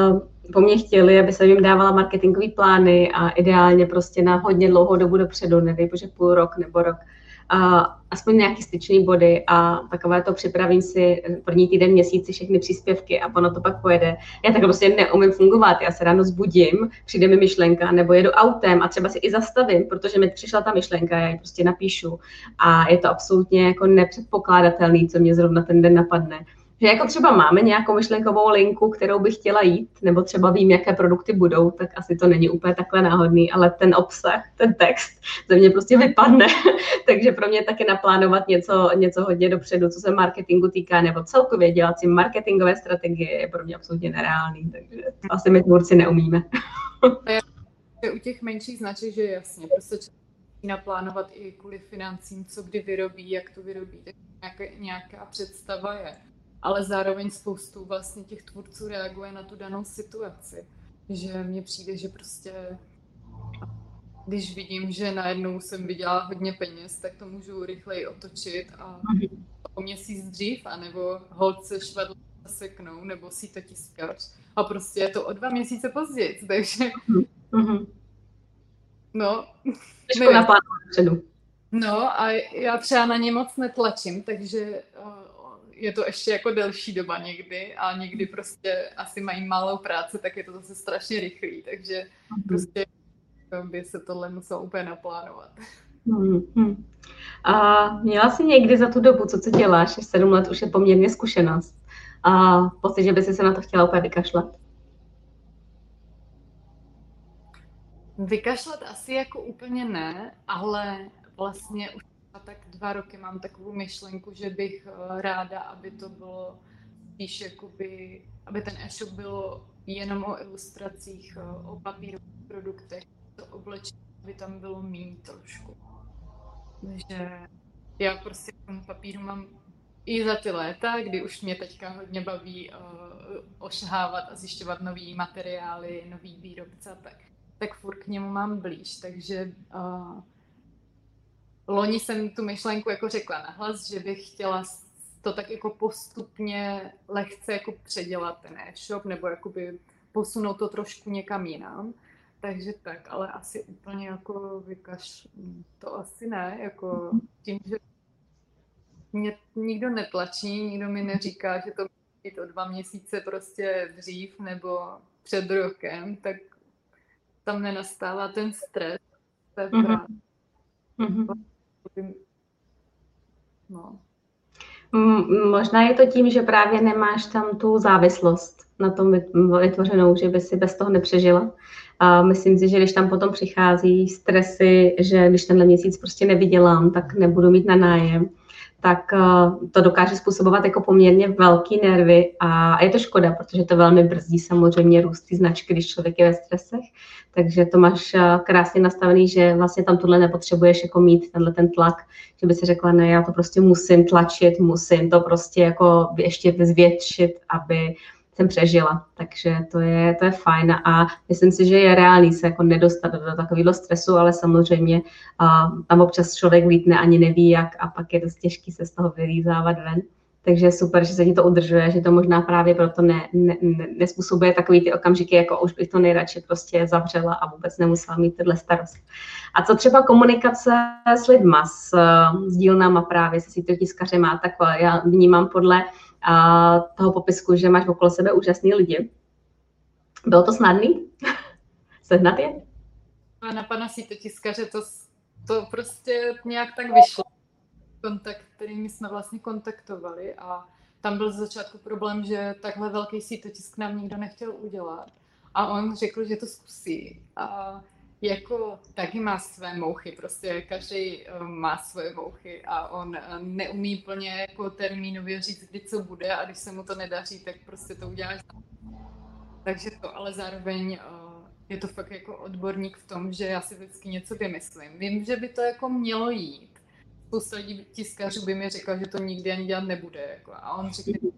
po mně chtěli, aby se jim dávala marketingové plány a ideálně prostě na hodně dlouhou dobu dopředu, nevím, že půl rok nebo rok aspoň nějaký styčný body a takové to připravím si první týden, měsíci všechny příspěvky a ono to pak pojede. Já tak prostě neumím fungovat. Já se ráno zbudím, přijde mi myšlenka, nebo jedu autem a třeba si i zastavím, protože mi přišla ta myšlenka, já ji prostě napíšu. A je to absolutně jako nepředpokládatelný, co mě zrovna ten den napadne že jako třeba máme nějakou myšlenkovou linku, kterou bych chtěla jít, nebo třeba vím, jaké produkty budou, tak asi to není úplně takhle náhodný, ale ten obsah, ten text ze mě prostě vypadne. [LAUGHS] Takže pro mě taky naplánovat něco, něco hodně dopředu, co se marketingu týká, nebo celkově dělat si marketingové strategie je pro mě absolutně nereálný, takže asi my tvůrci neumíme. [LAUGHS] u těch menších značek, že jasně, prostě naplánovat i kvůli financím, co kdy vyrobí, jak to vyrobí, tak nějaká, nějaká představa je ale zároveň spoustu vlastně těch tvůrců reaguje na tu danou situaci. Že mně přijde, že prostě když vidím, že najednou jsem viděla hodně peněz, tak to můžu rychleji otočit a o měsíc dřív, anebo holce švedl seknou, nebo si to tiskač. A prostě je to o dva měsíce později, takže... Mm-hmm. No. No a já třeba na ně moc netlačím, takže je to ještě jako delší doba někdy a někdy prostě asi mají malou práci, tak je to zase strašně rychlý, takže mm-hmm. prostě by se tohle muselo úplně naplánovat. Mm-hmm. A měla jsi někdy za tu dobu, co co děláš, 7 let už je poměrně zkušenost, a pocit, že by si se na to chtěla úplně vykašlat? Vykašlat asi jako úplně ne, ale vlastně už tak dva roky mám takovou myšlenku, že bych eh, ráda, aby to bylo spíš jakoby, aby ten e-shop bylo jenom o ilustracích, eh, o papírových produktech, to oblečení, aby tam bylo méně trošku. Takže já prostě k tomu papíru mám i za ty léta, kdy už mě teďka hodně baví uh, ošahávat a zjišťovat nový materiály, nový výrobce, tak, tak furt k němu mám blíž. Takže uh, loni jsem tu myšlenku jako řekla nahlas, že bych chtěla to tak jako postupně lehce jako předělat ten e-shop nebo jakoby posunout to trošku někam jinam. Takže tak, ale asi úplně jako vykaš, to asi ne, jako tím, že mě nikdo netlačí, nikdo mi neříká, že to být o dva měsíce prostě dřív nebo před rokem, tak tam nenastává ten stres. To je mm-hmm. Mm-hmm. No. Možná je to tím, že právě nemáš tam tu závislost na tom vytvořenou, že by si bez toho nepřežila. A myslím si, že když tam potom přichází stresy, že když tenhle měsíc prostě nevydělám, tak nebudu mít na nájem, tak eh, to dokáže způsobovat jako poměrně velký nervy a je to škoda, protože to velmi brzdí samozřejmě růst té značky, když člověk je ve stresech. Takže to máš eh, krásně nastavený, že vlastně tam tohle nepotřebuješ jako mít, tenhle ten tlak, že by si řekla, ne, já to prostě musím tlačit, musím to prostě jako ještě zvětšit, aby jsem přežila. Takže to je, to je fajn a myslím si, že je reálný se jako nedostat do takového stresu, ale samozřejmě a, tam občas člověk vítne ani neví jak a pak je dost těžký se z toho vylízávat ven. Takže super, že se ti to udržuje, že to možná právě proto ne, ne, ne, nespůsobuje takový ty okamžiky, jako už bych to nejradši prostě zavřela a vůbec nemusela mít tyhle starost. A co třeba komunikace s lidma, s, s dílnama právě, se si to tiskařema, tak já vnímám podle a toho popisku, že máš okolo sebe úžasný lidi. Bylo to snadný? [LAUGHS] Sehnat je? Na pana tiskaře to, to prostě nějak tak vyšlo. Kontakt, kterými jsme vlastně kontaktovali a tam byl z začátku problém, že takhle velký sítotisk nám nikdo nechtěl udělat. A on řekl, že to zkusí. A jako taky má své mouchy, prostě každý eh, má svoje mouchy a on eh, neumí plně jako termínově říct, kdy co bude a když se mu to nedaří, tak prostě to uděláš. Takže to, ale zároveň uh, je to fakt jako odborník v tom, že já si vždycky něco vymyslím. Vím, že by to jako mělo jít. Spousta lidí tiskařů by mi řekla, že to nikdy ani dělat nebude. Jako. A on řekne,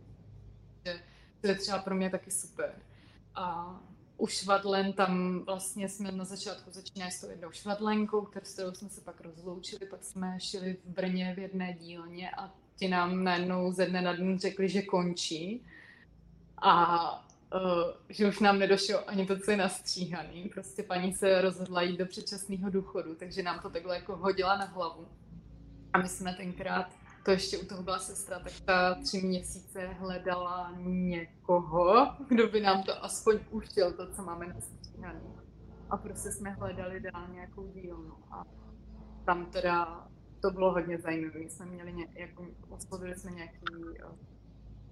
že to je třeba pro mě taky super. A u švadlen tam vlastně jsme na začátku začínali s tou jednou švadlenkou, kterou jsme se pak rozloučili, pak jsme šli v Brně v jedné dílně a ti nám najednou ze dne na den řekli, že končí a uh, že už nám nedošlo ani to, co je nastříhaný. Prostě paní se rozhodla jít do předčasného důchodu, takže nám to takhle jako hodila na hlavu. A my jsme tenkrát, to ještě u toho byla sestra, tak ta tři měsíce hledala někoho, kdo by nám to aspoň uštěl, to, co máme nastříhaný. A prostě jsme hledali dál nějakou dílnu. A tam teda to bylo hodně zajímavé. Jsme měli ně, jako, oslovili jsme nějaký, eh,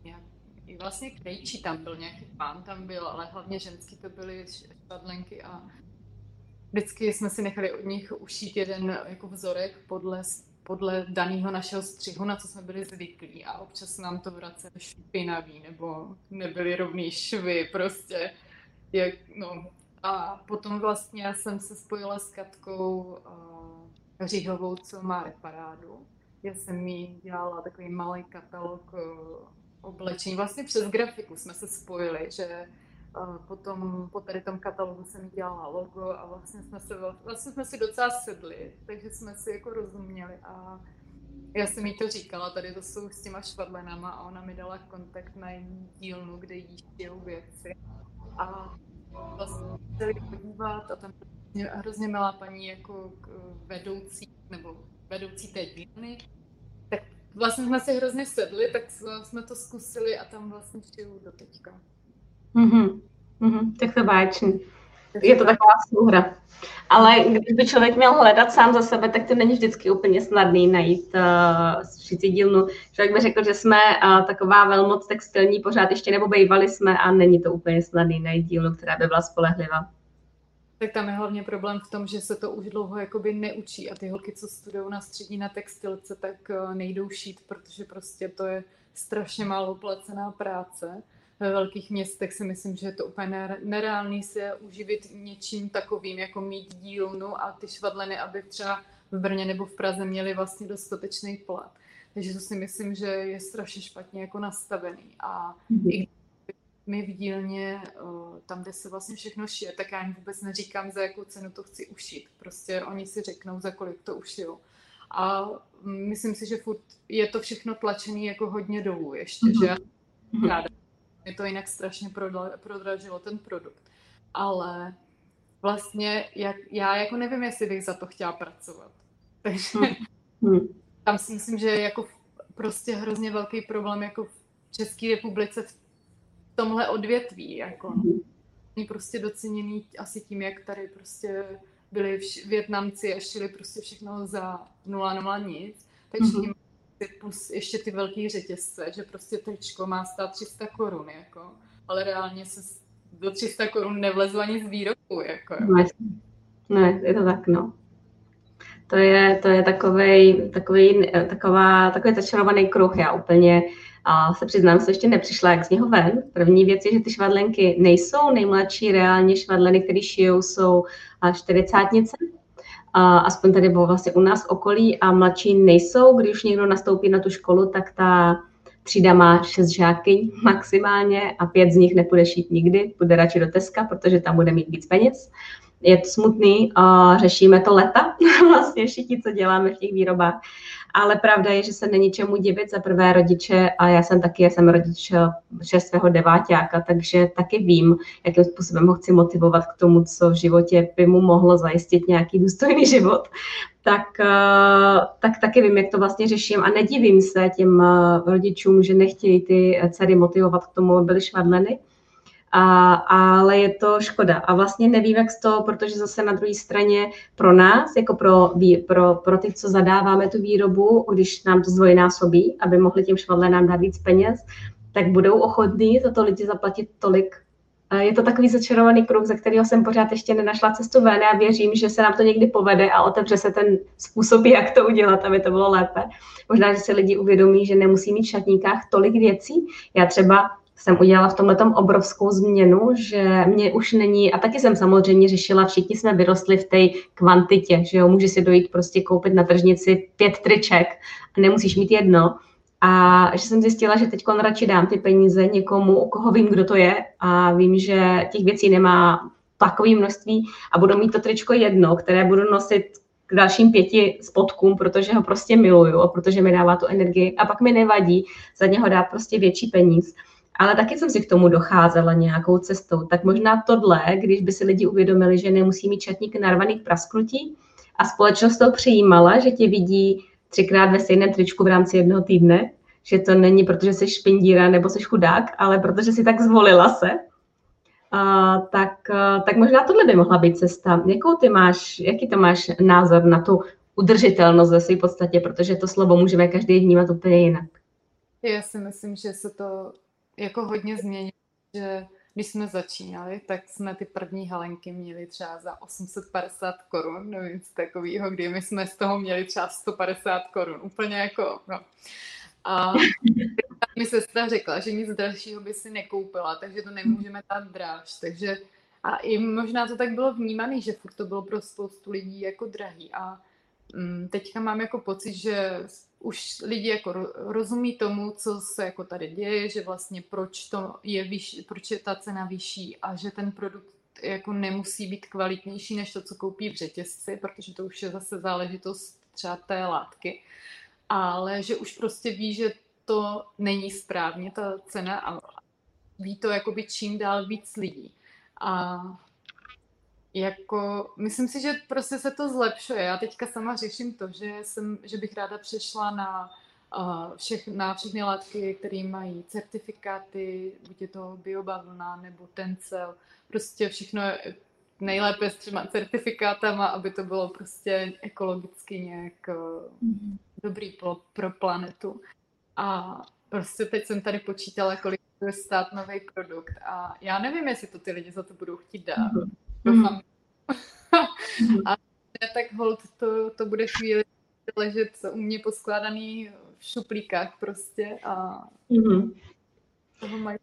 nějaký i vlastně krejčí tam byl, nějaký pán tam byl, ale hlavně ženský to byly špadlenky a vždycky jsme si nechali od nich ušít jeden jako vzorek podle, podle daného našeho střihu, na co jsme byli zvyklí a občas nám to vraceli špinavý nebo nebyly rovný švy, prostě jak, no. A potom vlastně já jsem se spojila s Katkou uh, Říhovou, co má reparádu. Já jsem jí dělala takový malý katalog uh, oblečení. Vlastně přes grafiku jsme se spojili, že potom po tady tom katalogu jsem dělala logo a vlastně jsme, se, vlastně jsme si docela sedli, takže jsme si jako rozuměli a já jsem jí to říkala, tady to jsou s těma švadlenama a ona mi dala kontakt na její dílnu, kde jí štějou věci. A vlastně chtěli podívat a tam hrozně milá paní jako vedoucí, nebo vedoucí té dílny, tak vlastně jsme si hrozně sedli, tak jsme to zkusili a tam vlastně šiju do teďka. Mm-hmm. Tak to báječný. Je to taková souhra. Ale když by člověk měl hledat sám za sebe, tak to není vždycky úplně snadný najít uh, šicí dílnu. Člověk by řekl, že jsme uh, taková velmoc textilní pořád ještě nebo bývali jsme a není to úplně snadný najít dílnu, která by byla spolehlivá. Tak tam je hlavně problém v tom, že se to už dlouho jakoby neučí a ty holky, co studují na střední na textilce, tak eh, nejdou šít, protože prostě to je strašně málo placená práce. Ve velkých městech si myslím, že je to úplně nereálný se uživit něčím takovým, jako mít dílnu a ty švadleny, aby třeba v Brně nebo v Praze měly vlastně dostatečný plat. Takže to si myslím, že je strašně špatně jako nastavený. A mm-hmm. i my v dílně, tam, kde se vlastně všechno šije, tak já jim vůbec neříkám, za jakou cenu to chci ušít. Prostě oni si řeknou, za kolik to ušiju. A myslím si, že furt je to všechno tlačený jako hodně dolů ještě, mm-hmm. že já mhm. ráda. Je to jinak strašně prodražilo ten produkt. Ale vlastně jak, já jako nevím, jestli bych za to chtěla pracovat. [LAUGHS] Takže mm-hmm. tam si myslím, že je jako prostě hrozně velký problém jako v České republice v tomhle odvětví. Jako. Mhm. Oni prostě doceněný asi tím, jak tady prostě byli vš- Větnamci a šili prostě všechno za nula nula nic, takže mm-hmm. Plus ještě ty velký řetězce, že prostě tričko má stát 300 korun, jako, ale reálně se do 300 korun nevlezlo ani z výroku. Jako, ne, ne, je to tak, no. To je, to je takovej, takový, taková, takový začarovaný kruh. Já úplně a se přiznám, se ještě nepřišla jak z něho ven. První věc je, že ty švadlenky nejsou nejmladší reálně švadleny, které šijou, jsou čtyřicátnice. Aspoň tady bylo vlastně u nás v okolí a mladší nejsou. Když už někdo nastoupí na tu školu, tak ta třída má šest žáky maximálně a pět z nich nepůjde šít nikdy, půjde radši do Teska, protože tam bude mít víc peněz. Je to smutný, řešíme to leta, [LAUGHS] vlastně všichni, co děláme v těch výrobách. Ale pravda je, že se není čemu divit za prvé rodiče a já jsem taky, já jsem rodič že svého deváťáka, takže taky vím, jakým způsobem ho chci motivovat k tomu, co v životě by mu mohlo zajistit nějaký důstojný život. Tak, eh, tak taky vím, jak to vlastně řeším. A nedivím se těm eh, rodičům, že nechtějí ty dcery motivovat k tomu, aby byly švadleny, a, ale je to škoda. A vlastně nevím, jak z toho, protože zase na druhé straně pro nás, jako pro, pro, pro ty, co zadáváme tu výrobu, když nám to zdvojnásobí, aby mohli těm švadlenám dát víc peněz, tak budou ochotní za to lidi zaplatit tolik. Je to takový začarovaný kruh, ze kterého jsem pořád ještě nenašla cestu ven a věřím, že se nám to někdy povede a otevře se ten způsob, jak to udělat, aby to bylo lépe. Možná, že se lidi uvědomí, že nemusí mít v šatníkách tolik věcí. Já třeba jsem udělala v tomhle obrovskou změnu, že mě už není, a taky jsem samozřejmě řešila, všichni jsme vyrostli v té kvantitě, že jo, může si dojít prostě koupit na tržnici pět triček a nemusíš mít jedno. A že jsem zjistila, že teď radši dám ty peníze někomu, u koho vím, kdo to je a vím, že těch věcí nemá takové množství a budu mít to tričko jedno, které budu nosit k dalším pěti spodkům, protože ho prostě miluju a protože mi dává tu energii a pak mi nevadí za něho dát prostě větší peníz. Ale taky jsem si k tomu docházela nějakou cestou. Tak možná tohle, když by si lidi uvědomili, že nemusí mít četník narvaný k prasklutí a společnost to přijímala, že tě vidí třikrát ve stejném tričku v rámci jednoho týdne, že to není, protože jsi špindíra nebo jsi chudák, ale protože si tak zvolila se, a, tak, a, tak možná tohle by mohla být cesta. Jakou ty máš, jaký to máš názor na tu udržitelnost ve své podstatě, protože to slovo můžeme každý vnímat úplně jinak. Já si myslím, že se to jako hodně změnilo, že když jsme začínali, tak jsme ty první halenky měli třeba za 850 korun, nevím, co takového, kdy my jsme z toho měli třeba 150 korun, úplně jako, no. A [LAUGHS] mi sestra řekla, že nic dalšího by si nekoupila, takže to nemůžeme dát dráž. Takže a i možná to tak bylo vnímané, že furt to bylo pro spoustu lidí jako drahý. A mm, teďka mám jako pocit, že už lidi jako rozumí tomu, co se jako tady děje, že vlastně proč to je vyšší, proč je ta cena vyšší a že ten produkt jako nemusí být kvalitnější než to, co koupí v řetězci, protože to už je zase záležitost třeba té látky ale že už prostě ví, že to není správně, ta cena a ví to jakoby čím dál víc lidí. A jako, myslím si, že prostě se to zlepšuje. Já teďka sama řeším to, že, jsem, že bych ráda přešla na, uh, všech, na všechny látky, které mají certifikáty, buď je to biobavlna nebo tencel, prostě všechno nejlépe s třema certifikátama, aby to bylo prostě ekologicky nějak mm-hmm dobrý pro, pro planetu. A prostě teď jsem tady počítala, kolik bude stát nový produkt a já nevím, jestli to ty lidi za to budou chtít dát. Mm-hmm. Doufám. Mm-hmm. [LAUGHS] a tak hold to, to bude chvíli ležet u mě poskládaný v šuplíkách prostě a mm-hmm. toho mají,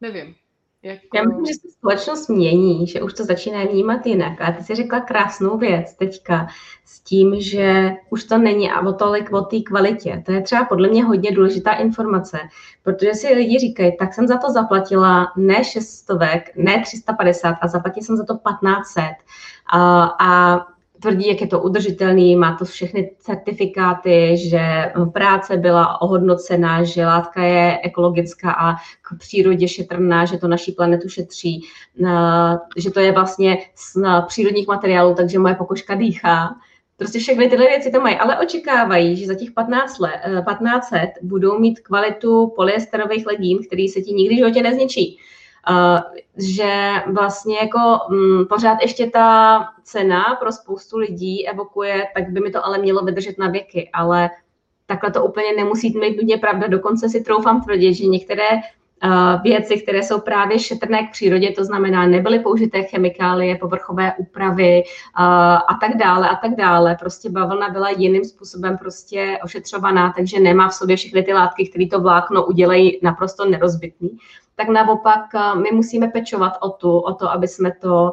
nevím. Jako... Já myslím, že se společnost mění, že už to začíná vnímat jinak. A ty jsi řekla krásnou věc teďka s tím, že už to není a o tolik o té kvalitě. To je třeba podle mě hodně důležitá informace, protože si lidi říkají, tak jsem za to zaplatila ne 600, ne 350 a zaplatila jsem za to 1500. A, a tvrdí, jak je to udržitelný, má to všechny certifikáty, že práce byla ohodnocená, že látka je ekologická a k přírodě šetrná, že to naší planetu šetří, že to je vlastně z přírodních materiálů, takže moje pokožka dýchá. Prostě všechny tyhle věci to mají, ale očekávají, že za těch 15 let, 1500 budou mít kvalitu polyesterových legín, který se ti nikdy v životě nezničí že vlastně jako mm, pořád ještě ta cena pro spoustu lidí evokuje, tak by mi to ale mělo vydržet na věky, ale takhle to úplně nemusí být nutně pravda. Dokonce si troufám tvrdit, že některé věci, které jsou právě šetrné k přírodě, to znamená, nebyly použité chemikálie, povrchové úpravy a tak dále a tak dále. Prostě bavlna byla jiným způsobem prostě ošetřovaná, takže nemá v sobě všechny ty látky, které to vlákno udělají naprosto nerozbitný tak naopak my musíme pečovat o, tu, o to, aby jsme to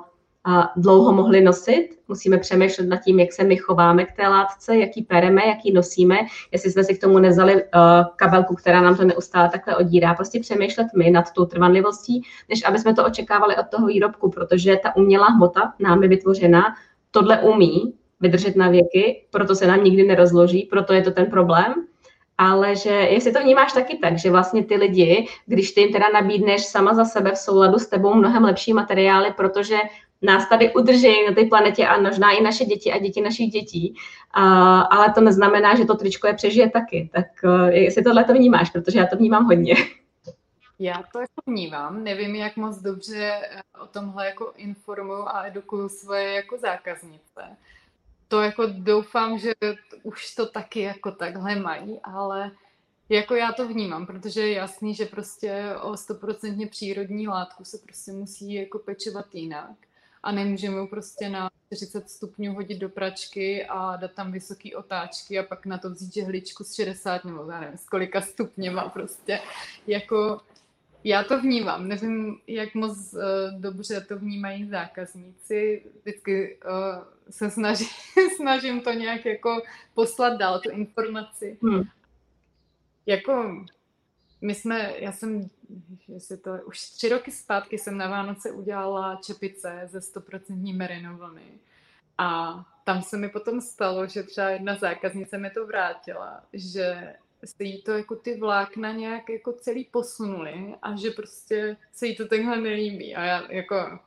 dlouho mohli nosit. Musíme přemýšlet nad tím, jak se my chováme k té látce, jaký pereme, jaký nosíme, jestli jsme si k tomu nezali uh, kabelku, která nám to neustále takhle odírá. Prostě přemýšlet my nad tou trvanlivostí, než aby jsme to očekávali od toho výrobku, protože ta umělá hmota námi vytvořená tohle umí vydržet na věky, proto se nám nikdy nerozloží, proto je to ten problém ale že jestli to vnímáš taky tak, že vlastně ty lidi, když ty jim teda nabídneš sama za sebe v souladu s tebou mnohem lepší materiály, protože nás tady udrží na té planetě a možná i naše děti a děti našich dětí, a, ale to neznamená, že to tričko je přežije taky. Tak uh, jestli tohle to vnímáš, protože já to vnímám hodně. Já to jako vnímám, nevím, jak moc dobře eh, o tomhle jako informuju a edukuju svoje jako zákaznice to jako doufám, že už to taky jako takhle mají, ale jako já to vnímám, protože je jasný, že prostě o stoprocentně přírodní látku se prostě musí jako pečovat jinak a nemůžeme ju prostě na 40 stupňů hodit do pračky a dát tam vysoké otáčky a pak na to vzít žehličku z 60 nebo já nevím, z kolika stupněma prostě. Jako já to vnímám. Nevím, jak moc uh, dobře to vnímají zákazníci. Vždycky uh, se snažím, [LAUGHS] snažím to nějak jako poslat dál, tu informaci. Hmm. Jako my jsme, já jsem, jestli to už tři roky zpátky jsem na Vánoce udělala čepice ze 100% merinovany. A tam se mi potom stalo, že třeba jedna zákaznice mi to vrátila, že se jí to jako ty vlákna nějak jako celý posunuli a že prostě se jí to takhle nelíbí. A já jako,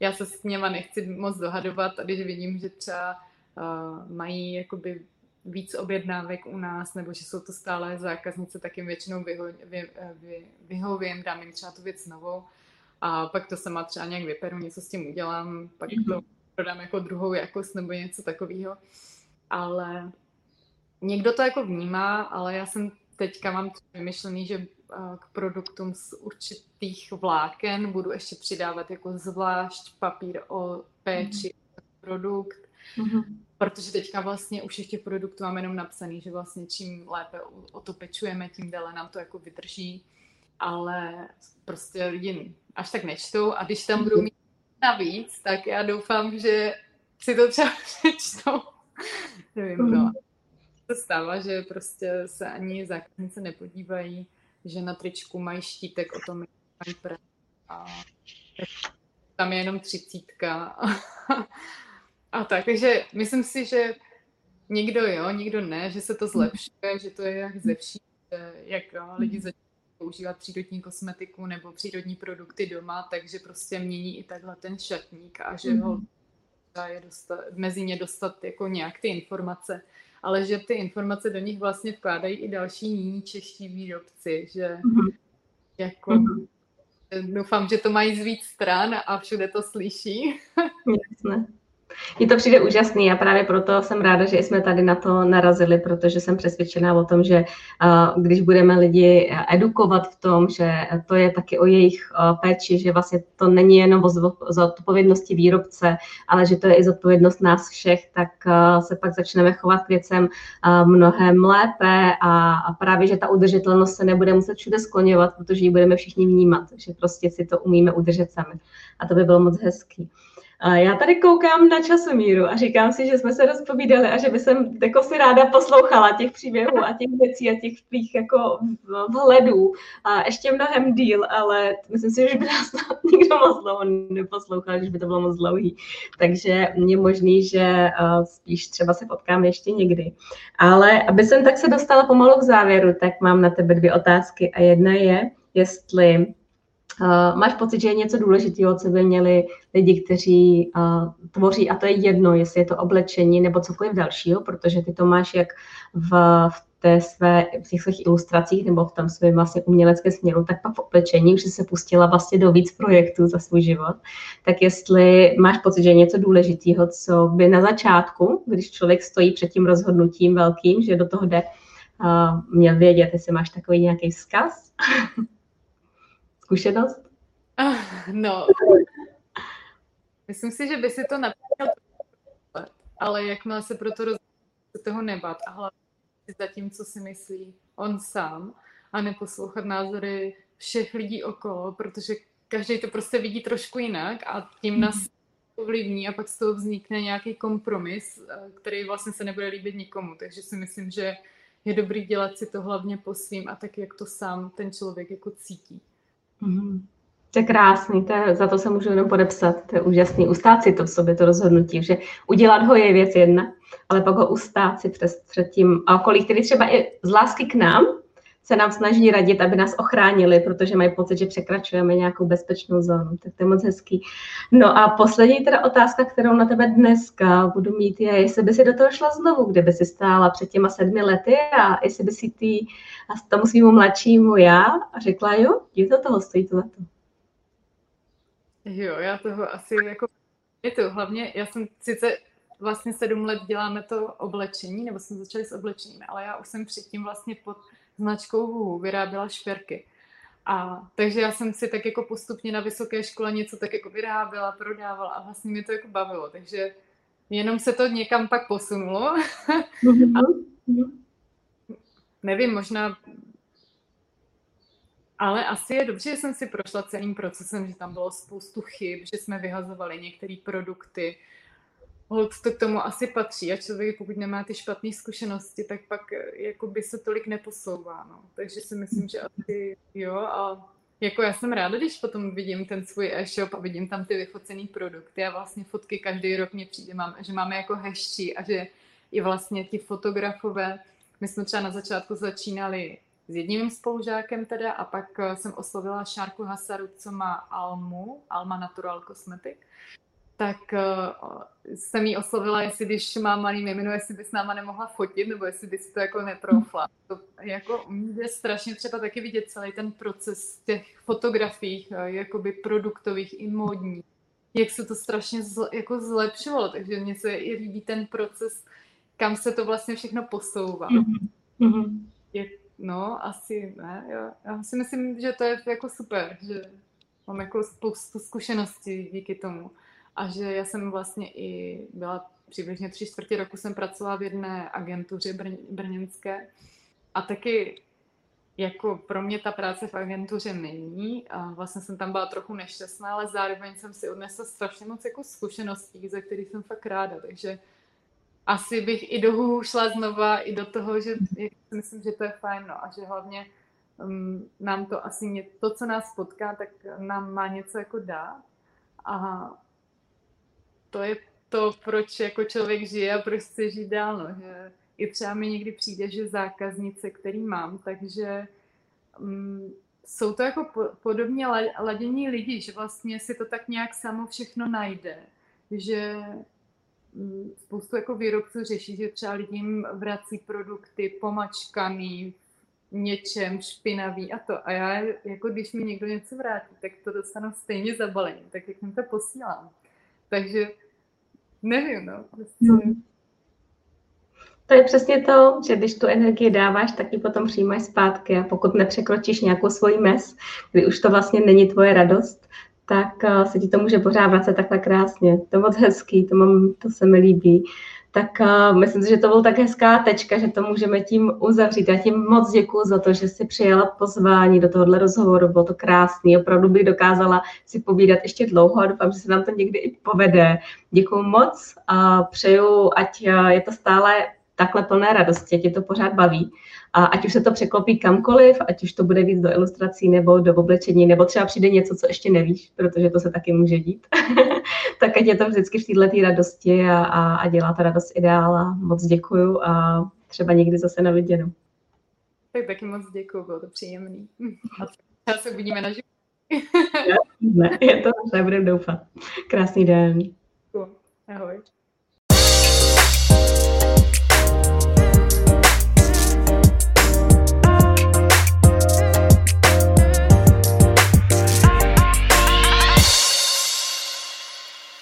já se s něma nechci moc dohadovat a když vidím, že třeba uh, mají jakoby víc objednávek u nás, nebo že jsou to stále zákaznice, tak jim většinou vyho, vy, vy, vyhovím, dám jim třeba tu věc novou a pak to sama třeba nějak vyperu, něco s tím udělám, pak mm-hmm. to mhm. prodám jako druhou jakost nebo něco takového. Ale někdo to jako vnímá, ale já jsem teďka mám vymyšlený, že k produktům z určitých vláken budu ještě přidávat jako zvlášť papír o péči mm-hmm. produkt, mm-hmm. protože teďka vlastně už těch produktů mám jenom napsaný, že vlastně čím lépe o to pečujeme, tím déle nám to jako vydrží, ale prostě lidi až tak nečtou a když tam budou mít navíc, tak já doufám, že si to třeba přečtou. [LAUGHS] Nevím, no. Se stává, že prostě se ani zákaznice nepodívají, že na tričku mají štítek o tom, mají pre a tam je jenom třicítka. [LAUGHS] a tak, takže myslím si, že někdo jo, někdo ne, že se to zlepšuje, že to je jak ze vší, jak lidi začínají používat přírodní kosmetiku nebo přírodní produkty doma, takže prostě mění i takhle ten šatník a že ho je dostat, mezi ně dostat jako nějak ty informace ale že ty informace do nich vlastně vkládají i další jiní čeští výrobci, že mm-hmm. jako mm-hmm. doufám, že to mají z víc stran a všude to slyší. Jasné. Mně to přijde úžasný a právě proto jsem ráda, že jsme tady na to narazili, protože jsem přesvědčená o tom, že když budeme lidi edukovat v tom, že to je taky o jejich péči, že vlastně to není jenom o zodpovědnosti výrobce, ale že to je i zodpovědnost nás všech, tak se pak začneme chovat k věcem mnohem lépe a, právě, že ta udržitelnost se nebude muset všude skloňovat, protože ji budeme všichni vnímat, že prostě si to umíme udržet sami. A to by bylo moc hezký. A já tady koukám na časomíru a říkám si, že jsme se rozpovídali a že by jsem jako si ráda poslouchala těch příběhů a těch věcí a těch tvých jako vhledů a ještě mnohem díl, ale myslím si, že by nás [LAUGHS] nikdo moc dlouho neposlouchal, že by to bylo moc dlouhý. Takže je možný, že spíš třeba se potkáme ještě někdy. Ale aby jsem tak se dostala pomalu k závěru, tak mám na tebe dvě otázky a jedna je, jestli Uh, máš pocit, že je něco důležitého, co by měli lidi, kteří uh, tvoří, a to je jedno, jestli je to oblečení nebo cokoliv dalšího, protože ty to máš jak v, v té své, v těch svých ilustracích nebo v tom svém vlastně uměleckém směru, tak pak v oblečení, už se pustila vlastně do víc projektů za svůj život, tak jestli máš pocit, že je něco důležitého, co by na začátku, když člověk stojí před tím rozhodnutím velkým, že do toho jde, uh, měl vědět, jestli máš takový nějaký vzkaz? [LAUGHS] zkušenost? No, myslím si, že by si to například ale jakmile se proto rozhodne toho nebat a hlavně za tím, co si myslí on sám a neposlouchat názory všech lidí okolo, protože každý to prostě vidí trošku jinak a tím mhm. nás ovlivní a pak z toho vznikne nějaký kompromis, eh, který vlastně se nebude líbit nikomu. Takže si myslím, že je dobrý dělat si to hlavně po svým a tak, jak to sám ten člověk jako cítí. Mm-hmm. To je krásný, to je, za to se můžu jenom podepsat. To je úžasný. Ustát si to v sobě, to rozhodnutí, že udělat ho je věc jedna, ale pak ho ustát si přes, před tím a okolí, který třeba i z lásky k nám se nám snaží radit, aby nás ochránili, protože mají pocit, že překračujeme nějakou bezpečnou zónu. Tak to je moc hezký. No a poslední teda otázka, kterou na tebe dneska budu mít, je, jestli by si do toho šla znovu, kde by si stála před těma sedmi lety a jestli by si ty a tomu svýmu mladšímu já řekla, jo, je to toho, stojí to to. Jo, já toho asi jako je to hlavně, já jsem sice vlastně sedm let děláme to oblečení, nebo jsme začali s oblečením, ale já už jsem předtím vlastně pod značkou Huhu vyráběla šperky. A takže já jsem si tak jako postupně na vysoké škole něco tak jako vyráběla, prodávala a vlastně mi to jako bavilo. Takže jenom se to někam pak posunulo. Mm-hmm. [LAUGHS] a nevím, možná ale asi je dobře, že jsem si prošla celým procesem, že tam bylo spoustu chyb, že jsme vyhazovali některé produkty. Hold to k tomu asi patří a člověk, pokud nemá ty špatné zkušenosti, tak pak jako by se tolik neposouvá. No. Takže si myslím, že asi jo a jako já jsem ráda, když potom vidím ten svůj e-shop a vidím tam ty vyfocený produkty a vlastně fotky každý rok mě přijde, mám, že máme jako hezčí a že i vlastně ti fotografové, my jsme třeba na začátku začínali s jedním spolužákem teda a pak eh, jsem oslovila Šárku Hasaru, co má Almu, Alma Natural Cosmetic, tak uh, jsem jí oslovila, jestli když má malý mimino, jestli by s náma nemohla fotit, nebo jestli by si to jako netroufla. To jako je strašně třeba taky vidět celý ten proces těch fotografiích, uh, jakoby produktových i módních, jak se to strašně zle, jako zlepšovalo, takže mně se i líbí ten proces, kam se to vlastně všechno posouvá. Mm-hmm. Je, no, asi ne, jo. Já si myslím, že to je jako super, že mám jako spoustu zkušeností díky tomu. A že já jsem vlastně i byla přibližně tři čtvrtě roku jsem pracovala v jedné agentuře brň, brněnské. A taky jako pro mě ta práce v agentuře není. A vlastně jsem tam byla trochu nešťastná, ale zároveň jsem si odnesla strašně moc jako zkušeností, ze kterých jsem fakt ráda, takže asi bych i do hůhu šla znova, i do toho, že myslím, že to je fajn, no, a že hlavně um, nám to asi, to, co nás potká, tak nám má něco jako dát. A to je to, proč jako člověk žije a proč chce žít dál, no, že i třeba mi někdy přijde, že zákaznice, který mám, takže um, jsou to jako po, podobně ladění lidi, že vlastně si to tak nějak samo všechno najde, že um, spoustu jako výrobců řeší, že třeba lidem vrací produkty pomačkaný, něčem špinavý a to. A já, jako když mi někdo něco vrátí, tak to dostanu stejně zabalený, tak jak jim to posílám. Takže nevím, no. Prostě... Hmm. To je přesně to, že když tu energii dáváš, tak ji potom přijímáš zpátky a pokud nepřekročíš nějakou svoji mes, kdy už to vlastně není tvoje radost, tak eh, se ti to může pořád vracet takhle krásně. To je moc hezký, to, mám, to se mi líbí tak uh, myslím si, že to byl tak hezká tečka, že to můžeme tím uzavřít. Já tím moc děkuji za to, že jsi přijela pozvání do tohohle rozhovoru, bylo to krásný, opravdu bych dokázala si povídat ještě dlouho a doufám, že se nám to někdy i povede. Děkuji moc a přeju, ať eh, je to stále takhle plné radosti, tě to pořád baví. A ať už se to překlopí kamkoliv, ať už to bude víc do ilustrací nebo do oblečení, nebo třeba přijde něco, co ještě nevíš, protože to se taky může dít, [LAUGHS] tak ať je to vždycky v této radosti a, a, a dělá ta radost ideál a moc děkuju a třeba někdy zase na viděnou. Tak taky moc děkuju, bylo to příjemný. [LAUGHS] A se uvidíme na život. ne, [LAUGHS] je to, nebudem doufat. Krásný den. Ahoj.